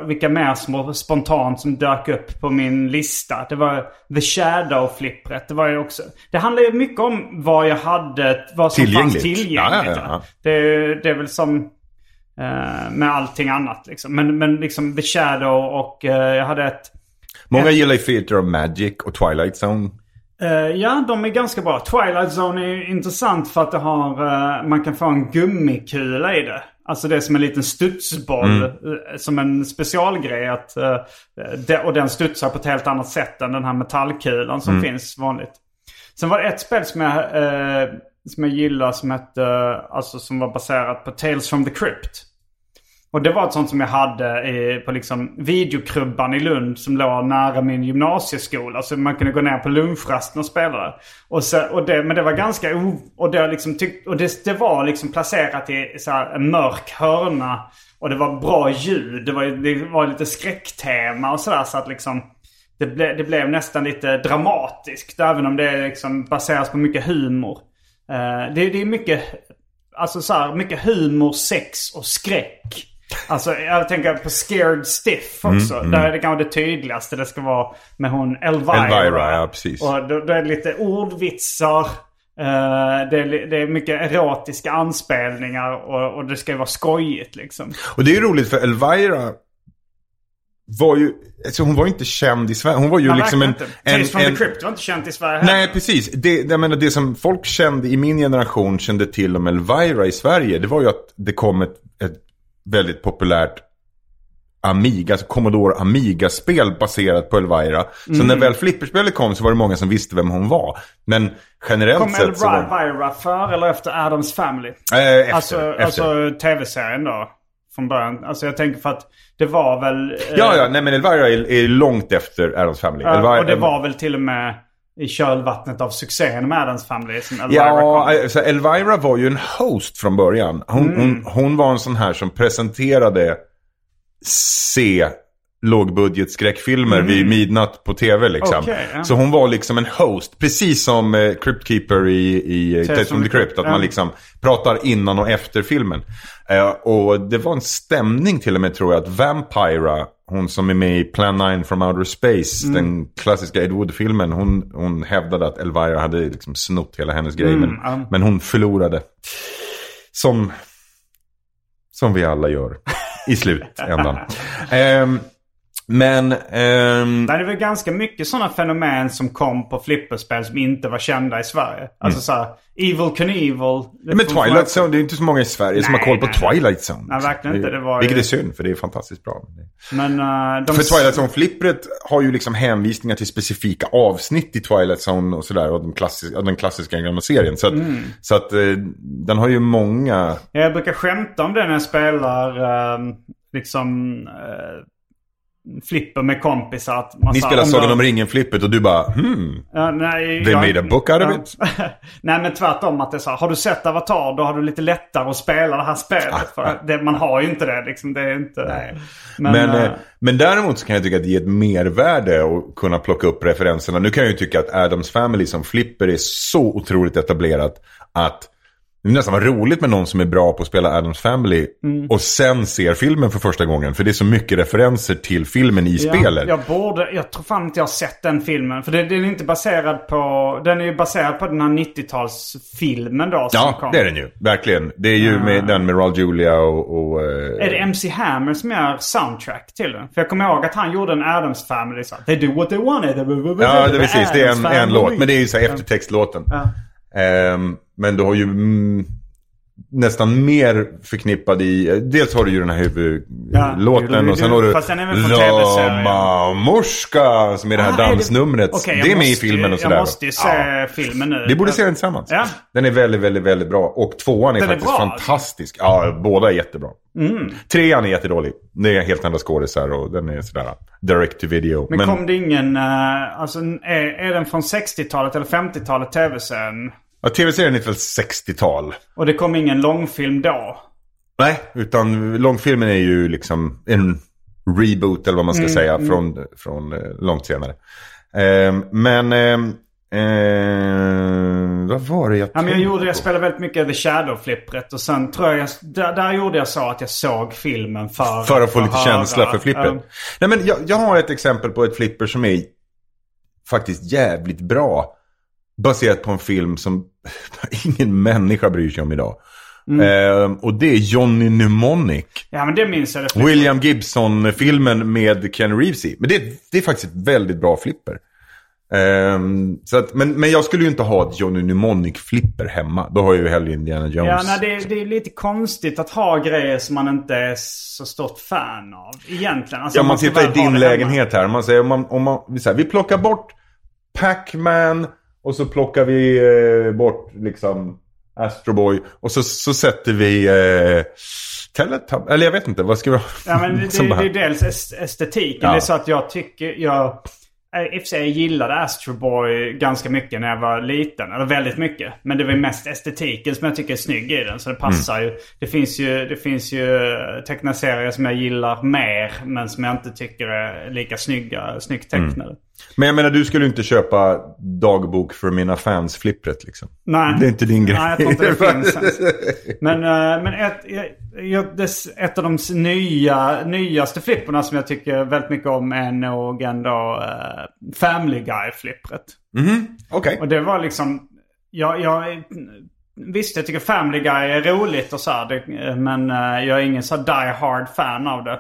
A: vilka mer små spontant som dök upp på min lista. Det var The Shadow-flippret. Det var ju också... Det handlar ju mycket om vad jag hade, vad som fanns
B: Tillgängligt.
A: tillgängligt.
B: Ja, ja, ja.
A: Det, det är väl som eh, med allting annat liksom. Men, men liksom The Shadow och eh, jag hade ett...
B: Många gillar ju Theater of Magic och Twilight Zone.
A: Eh, ja, de är ganska bra. Twilight Zone är intressant för att det har, eh, man kan få en gummikula i det. Alltså det är som en liten studsboll.
B: Mm.
A: eh, Som en specialgrej. Att, eh, och den studsar på ett helt annat sätt än den här metallkulan som
B: Mm.
A: finns vanligt. Sen var det ett spel som jag, eh, som jag gillar som hette, alltså som var baserat på Tales from the Crypt. Och det var ett sånt som jag hade i, på liksom videokrubban i Lund som låg nära min gymnasieskola. Så man kunde gå ner på lunchrasten och spela det. Och så, och det men det var ganska o... Och det, liksom tyck, och det, det var liksom placerat i så här, en mörk hörna. Och det var bra ljud. Det var, det var lite skräcktema och sådär. Så att liksom... Det, ble, det blev nästan lite dramatiskt. Även om det liksom baseras på mycket humor. Uh, det, det är mycket... Alltså så här, mycket humor, sex och skräck. Alltså jag tänker på Scared Stiff också. Där är det kanske det tydligaste. Det ska vara med hon Elvira.
B: Elvira, ja, precis.
A: Och då, då är det lite ordvitsar. eh, det, är, det är mycket erotiska anspelningar och, och det ska ju vara skojigt liksom.
B: Och det är ju roligt för Elvira var ju, alltså hon var ju inte känd i Sverige. Hon var ju
A: Man
B: liksom en...
A: inte. Tales from
B: en,
A: the Crypt var inte känt i Sverige heller.
B: Nej, precis. Det, jag menar, det som folk kände i min generation kände till om Elvira i Sverige, det var ju att det kom ett, ett väldigt populärt Amiga, alltså Commodore Amiga-spel baserat på Elvira. Så
A: Mm.
B: när väl flipperspelet kom så var det många som visste vem hon var. Men generellt
A: Kom
B: sett så var...
A: Elvira för eller efter Adams Family?
B: Eh, efter,
A: alltså,
B: efter.
A: alltså tv-serien då? Från början. Alltså jag tänker för att det var väl... eh,
B: Ja, ja, nej men Elvira är, är långt efter Addams Family.
A: ja,
B: Elvira,
A: och det var väl till och med i kölvattnet av succén med Adams Family som Elvira
B: Ja,
A: kom.
B: alltså Elvira var ju en host från början. Hon,
A: Mm.
B: hon, hon var en sån här som presenterade C lågbudget skräckfilmer vid midnatt på tv liksom.
A: Mm. Okej, ja.
B: Så hon var liksom en host, precis som eh, Crypt Keeper i, i eh, Tales from the Crypt. Att
A: ja.
B: man liksom pratar innan och efter filmen. Eh, och det var en stämning till och med tror jag att Vampira, hon som är med i Plan 9 from Outer Space,
A: Mm.
B: den klassiska Ed Wood-filmen, hon, hon hävdade att Elvira hade liksom snott hela hennes grej. men,
A: Mm, ja.
B: men hon förlorade. Som, som vi alla gör i slutändan. Ehm, men... ehm,
A: Nej, det är väl ganska mycket sådana fenomen som kom på flipperspel som inte var kända i Sverige. Alltså såhär, Evil Knievel.
B: men Twilight Zone, det är inte så många i Sverige som har
A: Nej,
B: koll på
A: nej, nej.
B: Twilight Zone.
A: Nej, verkligen inte. Det var
B: Vilket
A: ju-
B: är synd, för det är fantastiskt bra.
A: Men uh, de...
B: För Twilight Zone-flippret har ju liksom hänvisningar till specifika avsnitt i Twilight Zone och sådär. Och den klassiska, den klassiska gamla serien. Så att,
A: Mm.
B: så att eh, den har ju många...
A: Jag brukar skämta om det när jag spelar eh, liksom eh, flipper med kompisar. Att man
B: Ni spelar
A: om
B: Sagan om ringen-flippet och du bara hmm.
A: Ja, nej,
B: They
A: jag-
B: made a book out of it?
A: nej men tvärtom att det är så här, har du sett Avatar då har du lite lättare att spela det här spelet. För att det, man har ju inte det liksom. Det är inte...
B: Nej.
A: Men,
B: Men,
A: eh,
B: men däremot så kan jag tycka att det ger ett mervärde att kunna plocka upp referenserna. Nu kan jag ju tycka att Adams Family som flipper är så otroligt etablerat att det är nästan roligt med någon som är bra på att spela Adams Family
A: Mm.
B: och sen ser filmen för första gången. För det är så mycket referenser till filmen i spelet.
A: Jag borde, jag tror fan inte jag har sett den filmen. För det, den är inte baserad på, den är ju baserad på den här 90-talsfilmen då som
B: Ja,
A: kom.
B: det är den ju. Verkligen. Det är ju med den med Raul Julia och... och eh,
A: Är det MC Hammer som gör soundtrack till den? För jag kommer ihåg att han gjorde en Adams Family så. They do what they wanted.
B: Ja, det är precis. Det är en, en låt. Men det är ju så här eftertextlåten.
A: Ja.
B: Ehm, men du har ju mm, nästan mer förknippad i... Dels har du ju den här
A: Ja.
B: huvudlåten och sen har du
A: är.
B: Rama Morska som är det här
A: Ah, är det-
B: dansnumret.
A: Okej, jag
B: det är med i
A: måste ju-
B: filmen och sådär.
A: Jag måste ju se
B: Ja.
A: filmen nu.
B: Vi borde se den tillsammans.
A: Ja.
B: Den är väldigt, väldigt, väldigt bra. Och tvåan är
A: Den är
B: faktiskt
A: bra, alltså.
B: fantastisk. Ja, båda är jättebra. Trean är jättedålig. Det är helt andra skådisar och den är sådär direct to video.
A: Men, kom det ingen, eh, alltså är, är den från 60-talet eller 50-talet tv-serien?
B: Ja, tv-serien är väl 60-tal.
A: Och det kom ingen långfilm då?
B: Nej, utan långfilmen är ju liksom en reboot eller vad man ska
A: Mm,
B: säga från, från eh, långt senare. Ehm, men ehm, vad var det jag
A: Ja, men jag, gjorde, jag spelade väldigt mycket The Shadow-flippret och sen tror jag, jag där, där gjorde jag så att jag såg filmen för
B: För att få lite
A: höra.
B: känsla för flippret.
A: Ja.
B: Nej men jag, jag har ett exempel på ett flipper som är faktiskt jävligt bra. Baserat på en film som ingen människa bryr sig om idag.
A: Mm.
B: Ehm, och det är Johnny Mnemonic.
A: ja, men det minns jag. Det.
B: William Gibson-filmen med Ken Reeves i. Men det, det är faktiskt ett väldigt bra flipper. Ehm, så att, men, men jag skulle ju inte ha ett Johnny Mnemonic-flipper hemma. Då har jag ju hellre Indiana Jones.
A: Ja, nej, det, är- det är lite konstigt att ha grejer som man inte är så stort fan av. Egentligen. Alltså,
B: Ja, man tittar i din
A: det hemma.
B: lägenhet här. Man säger, om man, om man, vi, säger, vi plockar bort Pac-Man och så plockar vi eh, bort liksom Astro Boy. Och så, så sätter vi eh, Teletub. Eller jag vet inte, vad ska vi ha?
A: Ja, men det, det, det är dels est- estetiken.
B: Ja.
A: Det är så att jag tycker... Jag, I och för sig jag gillade Astro Boy ganska mycket när jag var liten. Eller väldigt mycket. Men det var mest estetiken som jag tycker är snygg i den. Så det passar
B: Mm.
A: ju. Det finns ju, det finns ju tecknade serier som jag gillar mer. Men som jag inte tycker är lika snygga, snyggt
B: Mm. Men jag menar, du skulle inte köpa dagbok för mina fans-flippret liksom.
A: Nej.
B: Det är inte din grej.
A: Nej, jag tror inte det finns ens. Men, eh, men ett, jag, dess, ett av de nya, nyaste flipperna som jag tycker väldigt mycket om är nog ändå uh, Family Guy-flippret.
B: Okej.
A: Och det var liksom... Jag, jag, visst, jag tycker Family Guy är roligt och så här, det, men eh, jag är ingen så die hard fan av det.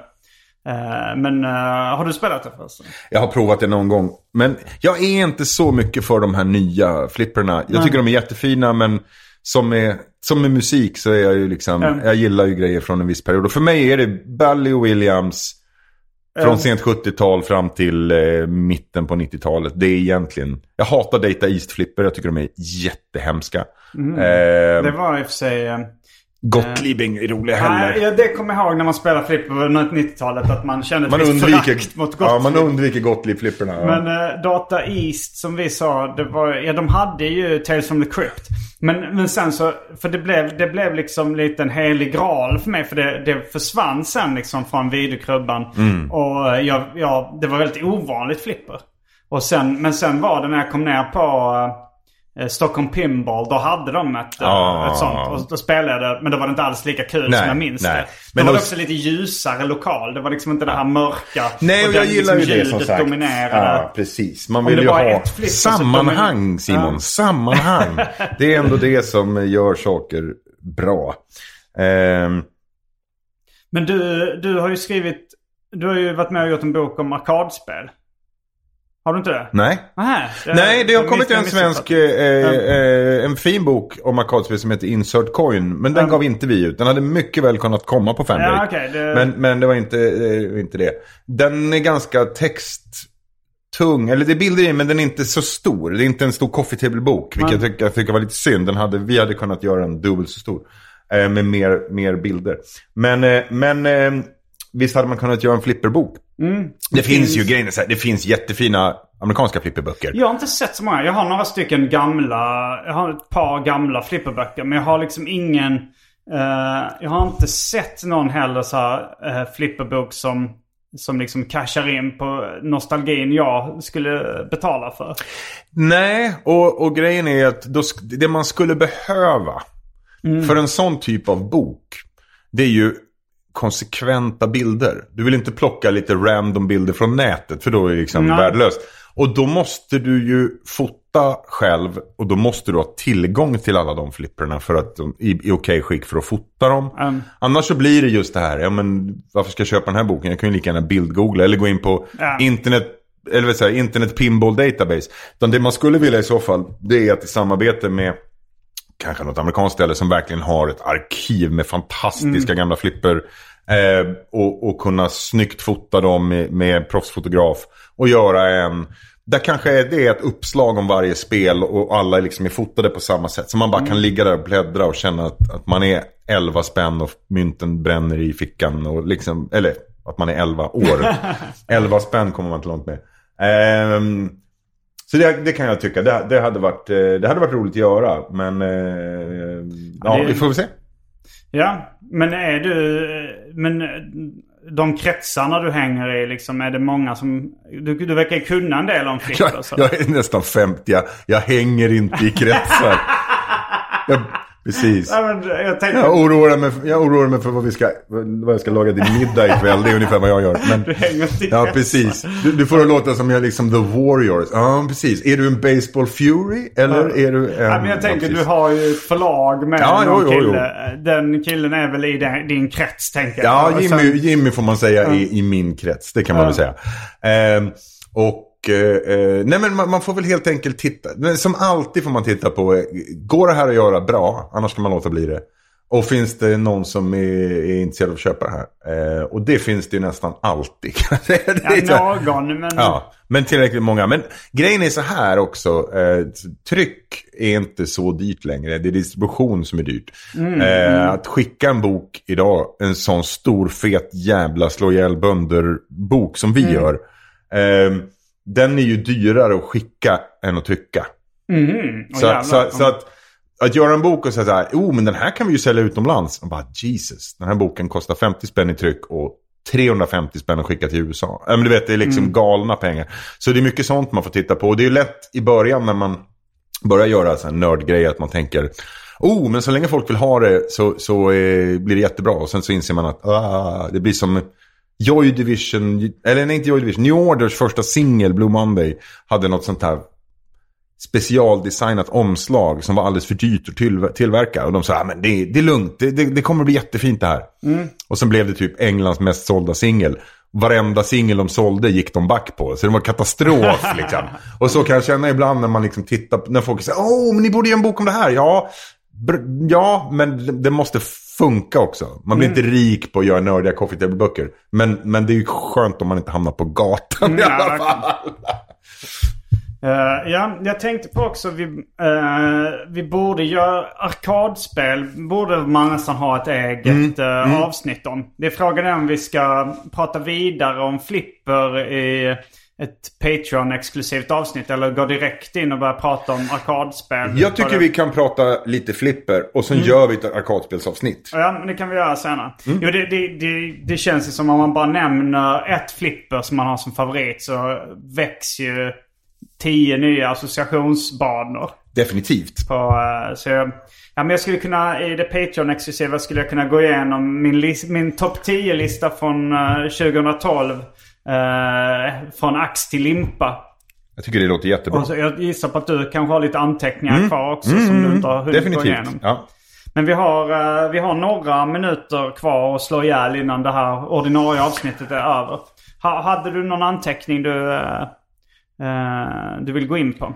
A: Eh, men eh, har du spelat det förresten?
B: Jag har provat det någon gång. Men jag är inte så mycket för de här nya flipperna. Jag tycker de är jättefina men som med, som med musik så är jag ju liksom,
A: Mm.
B: jag gillar ju grejer från en viss period. Och för mig är det Bally Williams från
A: Mm.
B: sent 70-tal fram till eh, mitten på 90-talet. Det är egentligen, jag hatar Data East-flipper, jag tycker de är jättehemska. Eh,
A: Det var i och för sig... eh,
B: Gottlieb är rolig heller.
A: Nej, ja, det kommer jag ihåg när man spelade flipper under 90-talet. Att man kände
B: Man
A: visst
B: undviker,
A: mot
B: ja,
A: Gottlieb.
B: man undviker Gottlieb-flipperna. Ja.
A: Men eh, Data East som vi sa, det var, ja de hade ju Tales from the Crypt. Men, men sen så, för det blev, det blev liksom lite en helig graal för mig. För det, det försvann sen liksom från videokrubban.
B: Mm.
A: Och eh, jag, jag, det var väldigt ovanligt flipper. Och sen, men sen var det när jag kom ner på eh, Stockholm Pinball. Då hade de ett, eh,
B: Ah.
A: ett sånt. Och då spelade jag det. Men då var det inte alls lika kul
B: Nej,
A: som jag minns
B: nej.
A: det.
B: Men
A: då var det också lite ljusare lokal. Det var liksom inte det här mörka.
B: Nej, och jag gillar ju
A: liksom
B: det som sagt.
A: dominerade.
B: Ja, precis. Man vill ju ha
A: så
B: sammanhang, Simon.
A: Ja.
B: Sammanhang. Det är ändå det som gör saker bra. Ehm,
A: Men du, du har ju skrivit... Du har ju varit med och gjort en bok om arkadspel. Har du inte det?
B: nej.
A: Nähä,
B: Nej, det har kommit en svensk, eh, eh, en fin bok om arkadspel som heter Insert Coin. Men den
A: Mm.
B: gav inte vi ut. Den hade mycket väl kunnat komma på Fanbreak.
A: Ja, okej, det-
B: men, men det var inte, eh, inte det. Den är ganska texttung. Eller det är bilder i men den är inte så stor. Det är inte en stor coffee table-bok. Vilket jag tycker, jag tycker var lite synd. Den hade, vi hade kunnat göra den dubbelt så stor. Eh, med mer, mer bilder. Men, eh, men eh, visst hade man kunnat göra en flipperbok. Det, finns, ju grejer, så här, det finns jättefina amerikanska flipperböcker.
A: Jag har inte sett så många. Jag har några stycken gamla... Jag har ett par gamla flipperböcker. Men jag har liksom ingen... eh, jag har inte sett någon heller så här uh, flipperbok som... Som liksom cashar in på nostalgin jag skulle betala för.
B: Nej, och, och grejen är att då, det man skulle behöva för en sån typ av bok, det är ju konsekventa bilder. Du vill inte plocka lite random bilder från nätet, för då är det liksom
A: Nej.
B: värdelöst. Och då måste du ju fota själv och då måste du ha tillgång till alla de flipprarna för att är i okej skick för att fota dem.
A: Mm.
B: Annars så blir det just det här, ja men varför ska jag köpa den här boken? Jag kan ju lika gärna bildgoogla eller gå in på
A: Ja.
B: internet eller vad säger, internet pinball database. Utan det man skulle vilja i så fall, det är att i samarbete med kanske något amerikanskt ställe som verkligen har ett arkiv med fantastiska gamla flipper. Eh, och, och kunna snyggt fota dem med, med proffsfotograf. Och göra en, där kanske det är ett uppslag om varje spel och alla liksom är fotade på samma sätt. Så man bara kan ligga där och bläddra och känna att, att man är 11 spänn och mynten bränner i fickan. Och liksom, eller att man är 11 år. 11 spänn kommer man inte långt med. Ehm, så det, det kan jag tycka. Det, det, hade varit, eh, det hade varit roligt att göra. Men eh, ja,
A: det-
B: vi får väl se.
A: Ja, men är du... Men de kretsarna du hänger i liksom, är det många som... Du, du verkar kunna en del om flipper.
B: Jag,
A: så.
B: jag är nästan 50. Jag, jag hänger inte i kretsar. jag, precis.
A: Ja, men jag tänkte...
B: Jag oroar, mig, jag oroar mig för vad, vi ska, vad jag ska laga till middag ikväll. Det är ungefär vad jag gör. Men,
A: Du hänger i
B: ja, precis. Du, du får det låta som jag är liksom the warriors. Ja, precis. Är du en baseball fury? Eller är du en...
A: Ja, men jag tänker,
B: precis.
A: du har ju ett förlag med
B: Ja,
A: någon
B: jo, jo, jo.
A: kille. Den killen är väl i din, din krets, tänker jag.
B: Ja, Jimmy,
A: sen-
B: Jimmy får man säga i, i min krets. Det kan man
A: Ja.
B: väl säga. Ehm, och eh, eh, nej men man, man, får väl helt enkelt titta. Men som alltid får man titta på, eh, går det här att göra bra? Annars kan man låta bli det. Och finns det någon som är, är intresserad av att köpa det här? Eh, och det finns det ju nästan alltid.
A: det ja, någon, men...
B: Ja, men tillräckligt många. Men grejen är så här också. Eh, tryck är inte så dyrt längre. Det är distribution som är dyrt. Mm, eh, mm. Att skicka en bok idag, en sån stor fet jävla slå ihjäl bönder-bok som vi mm. gör. Den är ju dyrare att skicka än att trycka.
A: Mm.
B: Så, så, så, att att göra en bok och säga så här, oh men den här kan vi ju sälja utomlands. Och bara Jesus, den här boken kostar 50 spänn i tryck och 350 spänn att skicka till USA. Ja, men du vet, det är liksom mm. galna pengar. Så det är mycket sånt man får titta på. Och det är lätt i början när man börjar göra så här nördgrejer att man tänker, oh men så länge folk vill ha det så, så eh, blir det jättebra. Och sen så inser man att ah, det blir som Joy Division, eller nej inte Joy Division, New Orders första singel Blue Monday hade något sånt här specialdesignat omslag som var alldeles för dyrt att tillverka. Och de sa, men det, det är lugnt, det, det, det kommer bli jättefint det här.
A: Mm.
B: Och sen blev det typ Englands mest sålda singel. Varenda singel de sålde gick de back på. Så det var katastrof liksom. Och så kan jag känna ibland när man liksom tittar, när folk säger, åh, men ni borde göra en bok om det här. Ja, ja men det måste funka också. Man blir mm. inte rik på att göra nördiga coffee table-böcker. Men, men det är ju skönt om man inte hamnar på gatan mm, i alla fall.
A: Uh, ja, jag tänkte på också vi, uh, vi borde göra arkadspel. Borde man nästan ha ett eget mm. Uh, mm. avsnitt om. Det är frågan är om vi ska prata vidare om flipper i ett Patreon-exklusivt avsnitt. Eller gå direkt in och börja prata om arkadspel.
B: Jag tycker vi kan prata lite flipper och sen mm. gör vi ett arkadspelsavsnitt.
A: Ja, men det kan vi göra senare. Mm. Jo, det, det, det, det känns ju som om man bara nämner ett flipper som man har som favorit så väcks ju tio nya associationsbanor.
B: Definitivt.
A: På, uh, så jag, ja, men jag skulle kunna, i det Patreon-exklusiva skulle jag kunna gå igenom min, min topp 10-lista från uh, 2012. Uh, från ax till limpa.
B: Jag tycker det låter jättebra.
A: Och så, jag gissar på att du kanske har lite anteckningar mm. kvar också mm, som du inte har hunnit
B: definitivt.
A: gå igenom.
B: Ja.
A: Men vi har, uh, vi har några minuter kvar att slå ihjäl innan det här ordinarie avsnittet är över. Ha, hade du någon anteckning du... Uh, uh, du vill gå in på?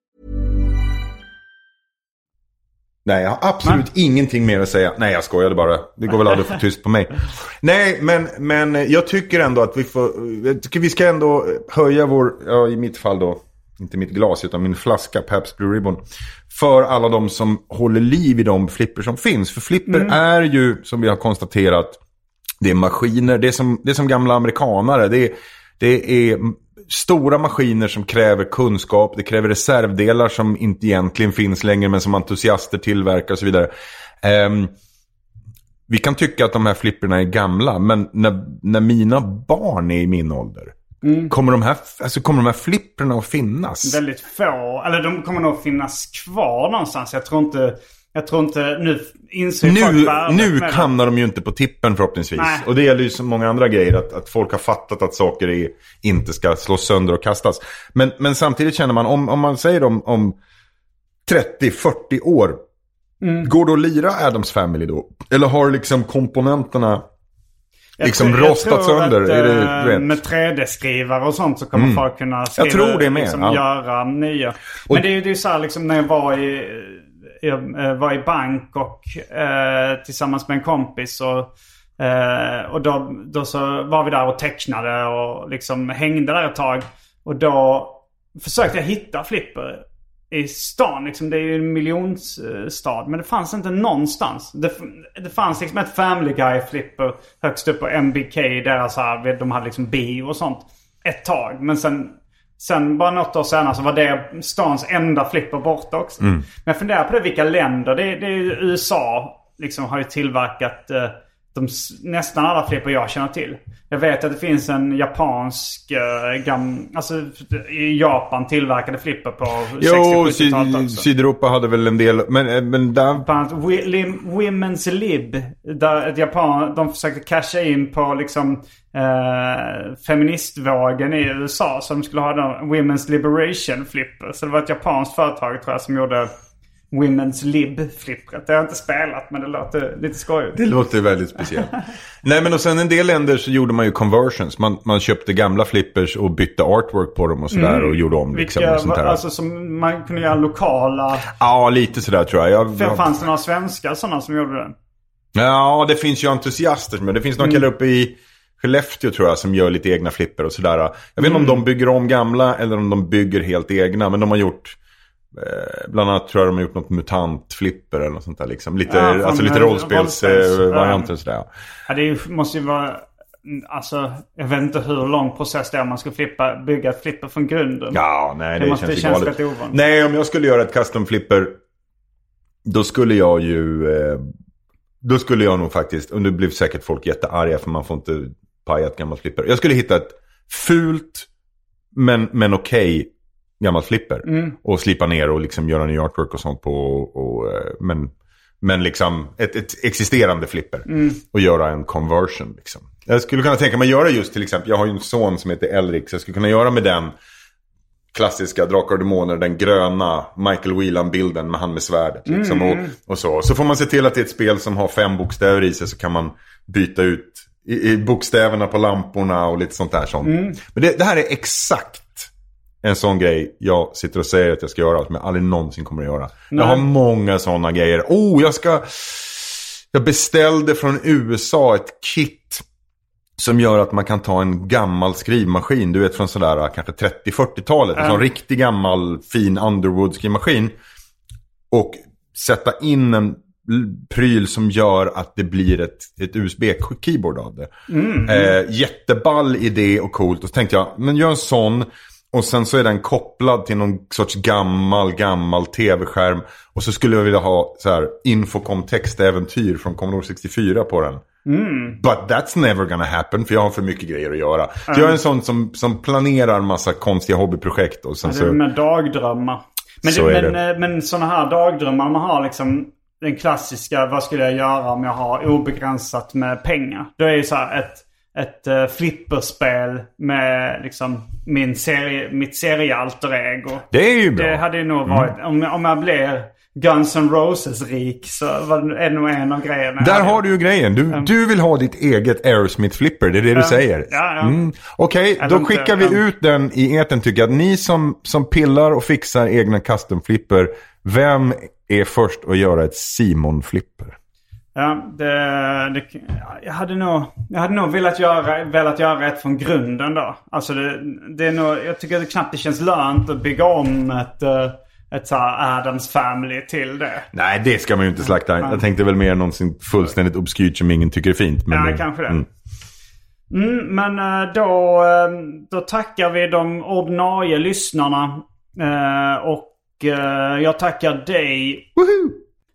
B: Nej, jag har absolut men... ingenting mer att säga. Nej, jag skojade bara. Det går väl att få tyst på mig. Nej, men, men jag tycker ändå att vi får... Jag tycker vi ska ändå höja vår, ja i mitt fall då, inte mitt glas utan min flaska Pabst Blue Ribbon. För alla de som håller liv i de flipper som finns. För flipper mm. är ju, som vi har konstaterat, Det är maskiner, det är som, det är som gamla amerikanare. Det är, det är stora maskiner som kräver kunskap. Det kräver reservdelar som inte egentligen finns längre men som entusiaster tillverkar och så vidare. Ehm, vi kan tycka att de här flipperna är gamla, men när, när mina barn är i min ålder, kommer, de här, alltså, kommer de här flipperna att finnas?
A: Väldigt få. Eller de kommer nog finnas kvar någonstans. Jag tror inte... Jag tror inte... Nu inser
B: Nu, nu hamnar de ju inte på tippen förhoppningsvis.
A: Nej.
B: Och det gäller ju så många andra grejer. Att, att folk har fattat att saker är, inte ska slås sönder och kastas. Men, men samtidigt känner man, om, om man säger om, om 30-40 år.
A: Mm.
B: Går det att lira Adams Family då? Eller har liksom komponenterna
A: Jag
B: liksom
A: tror-
B: rostat sönder?
A: Att,
B: är det,
A: eh,
B: du vet?
A: med 3D-skrivare och sånt så kommer
B: Mm.
A: folk kunna skriva,
B: Jag tror det med,
A: liksom,
B: ja.
A: göra nya.
B: Och-
A: Men det är ju så här liksom när jag var i, jag var i Bangkok eh, tillsammans med en kompis. Och, eh, och då, då så var vi där och tecknade och liksom hängde där ett tag. Och då försökte jag hitta flipper i stan. Liksom, det är ju en miljonstad. Men det fanns inte någonstans. Det, det fanns liksom ett Family Guy-flipper högst upp på MBK. Deras här, de hade liksom bio och sånt. Ett tag. Men sen, sen bara något år senare så var det stans enda flipper borta också.
B: Mm.
A: Men jag funderar på det, vilka länder. Det, det är ju USA liksom har ju tillverkat eh, de, nästan alla flipper jag känner till. Jag vet att det finns en japansk, eh, gam, alltså i Japan tillverkade flipper på
B: Jo,
A: 60-70-talet
B: Syd,
A: också.
B: Sydeuropa hade väl en del, men, eh, men där...
A: Bland Lim- Women's Lib. Där ett Japan, de försökte casha in på liksom eh, feministvågen i USA. Så de skulle ha den Women's Liberation flipper. Så det var ett japanskt företag tror jag som gjorde Women's Lib-flippret. Det har jag inte spelat men det låter lite skojigt.
B: Det låter väldigt speciellt. Nej men och sen en del länder så gjorde man ju conversions. Man, man köpte gamla flippers och bytte artwork på dem och sådär och gjorde om liksom.
A: Vilka,
B: och sånt där.
A: alltså som man kunde göra lokala.
B: Ja, lite sådär tror jag. jag, jag
A: Fanns det några svenskar sådana som gjorde det?
B: Ja, det finns ju entusiaster. Men det finns några killar uppe i Skellefteå tror jag som gör lite egna flipper och sådär. Jag vet inte om de bygger om gamla eller om de bygger helt egna. Men de har gjort, bland annat tror jag de har gjort något mutantflipper eller något sånt där liksom. Lite,
A: Ja,
B: alltså lite
A: eh,
B: rollspelsvarianter
A: rollspels,
B: och sådär.
A: Ja, det ju- måste ju vara... Alltså, jag vet inte hur lång process det är om man ska flippa, bygga ett flipper från grunden.
B: Ja, nej det,
A: Det måste
B: känns galet.
A: rätt ovanligt.
B: Nej, om jag skulle göra ett custom flipper. Då skulle jag ju... Eh, då skulle jag nog faktiskt, och nu blir säkert folk jättearga för man får inte paja ett gammalt flipper. Jag skulle hitta ett fult men, men okej gammalt flipper.
A: Mm.
B: Och slipa ner och liksom göra ny artwork och sånt på. Och, och, eh, men, men liksom ett, ett existerande flipper.
A: Mm.
B: Och göra en conversion liksom. Jag skulle kunna tänka mig göra just till exempel, jag har ju en son som heter Elric. Så jag skulle kunna göra med den klassiska Drakar och Demoner, den gröna Michael Whelan-bilden med han med svärdet. Liksom,
A: Mm.
B: och, och så. så får man se till att det är ett spel som har fem bokstäver i sig så kan man byta ut i, i bokstäverna på lamporna och lite sånt där. Sånt.
A: Mm.
B: Men det, det här är exakt en sån grej jag sitter och säger att jag ska göra som jag aldrig någonsin kommer att göra. Jag har många sådana grejer. Oh, jag ska... Jag beställde från USA ett kit som gör att man kan ta en gammal skrivmaskin, du vet från sådär kanske 30-40-talet. En sån riktig gammal fin Underwood skrivmaskin. Och sätta in en pryl som gör att det blir ett, ett USB-keyboard av det. Eh, jätteball idé och coolt. Och så tänkte jag, men gör en sån. Och sen så är den kopplad till någon sorts gammal, gammal tv-skärm. Och så skulle jag vilja ha så här Infocom textäventyr från Commodore 64 på den. But that's never gonna happen för jag har för mycket grejer att göra. Så jag är en sån som, som planerar massa konstiga hobbyprojekt och sen
A: Det är med dagdrömmar. Men,
B: Så
A: det, men, eh, men sådana här dagdrömmar man har liksom den klassiska, vad skulle jag göra om jag har obegränsat med pengar? Då är ju så här ett, ett uh, flipperspel med liksom min serie, mitt seriealter ego.
B: Det är ju bra.
A: Det hade ju nog varit, om, om jag blir Guns N' Roses-rik så var det nog en av grejerna.
B: Där har du ju grejen. Du, du vill ha ditt eget Aerosmith-flipper, det är det du säger.
A: ja, ja.
B: Mm. Okej,
A: Eller
B: då skickar vi
A: ja.
B: ut den i eten tycker jag. Att ni som, som pillar och fixar egna custom-flipper, vem är först att göra ett Simon-flipper?
A: Ja, det, det, jag, hade nog, jag hade nog velat göra, velat göra ett från grunden då. Alltså det, det är nog, jag tycker det knappt det känns lönt att bygga om ett, eh, ett så Adams Family till det.
B: Nej, det ska man ju inte slakta. Jag tänkte väl mer någonsin fullständigt obskyrt som ingen tycker är fint. Men
A: Ja,
B: det-
A: kanske det.
B: Mm.
A: Mm, men eh, då, eh, då tackar vi de ordinarie lyssnarna. Eh, Och eh, jag tackar dig.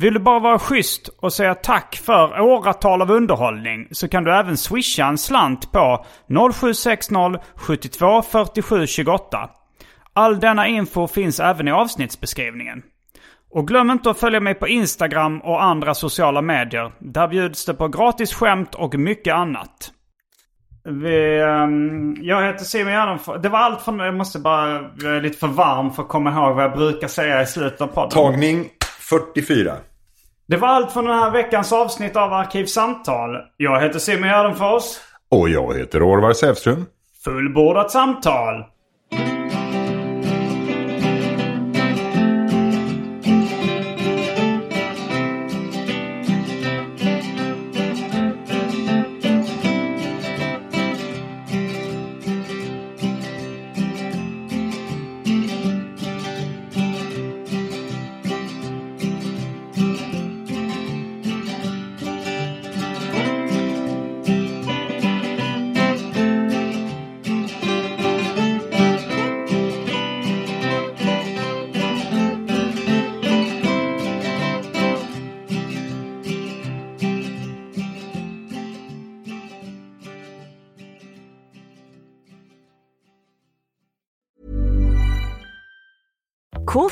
A: Vill du bara vara schysst och säga tack för åratal av underhållning så kan du även swisha en slant på 0760 72 47 28. All denna info finns även i avsnittsbeskrivningen. Och glöm inte att följa mig på Instagram och andra sociala medier. Där bjuds det på gratis skämt och mycket annat. Vi, ehm, jag heter Simon Gärdenfors. Det var allt från Jag måste bara... Jag är lite för varm för att komma ihåg vad jag brukar säga i slutet av podden.
B: Tagning 44.
A: Det var allt från den här veckans avsnitt av Arkivsamtal. Jag heter Simon Gärdenfors.
B: Och jag heter Orvar Sävström.
A: Fullbordat samtal.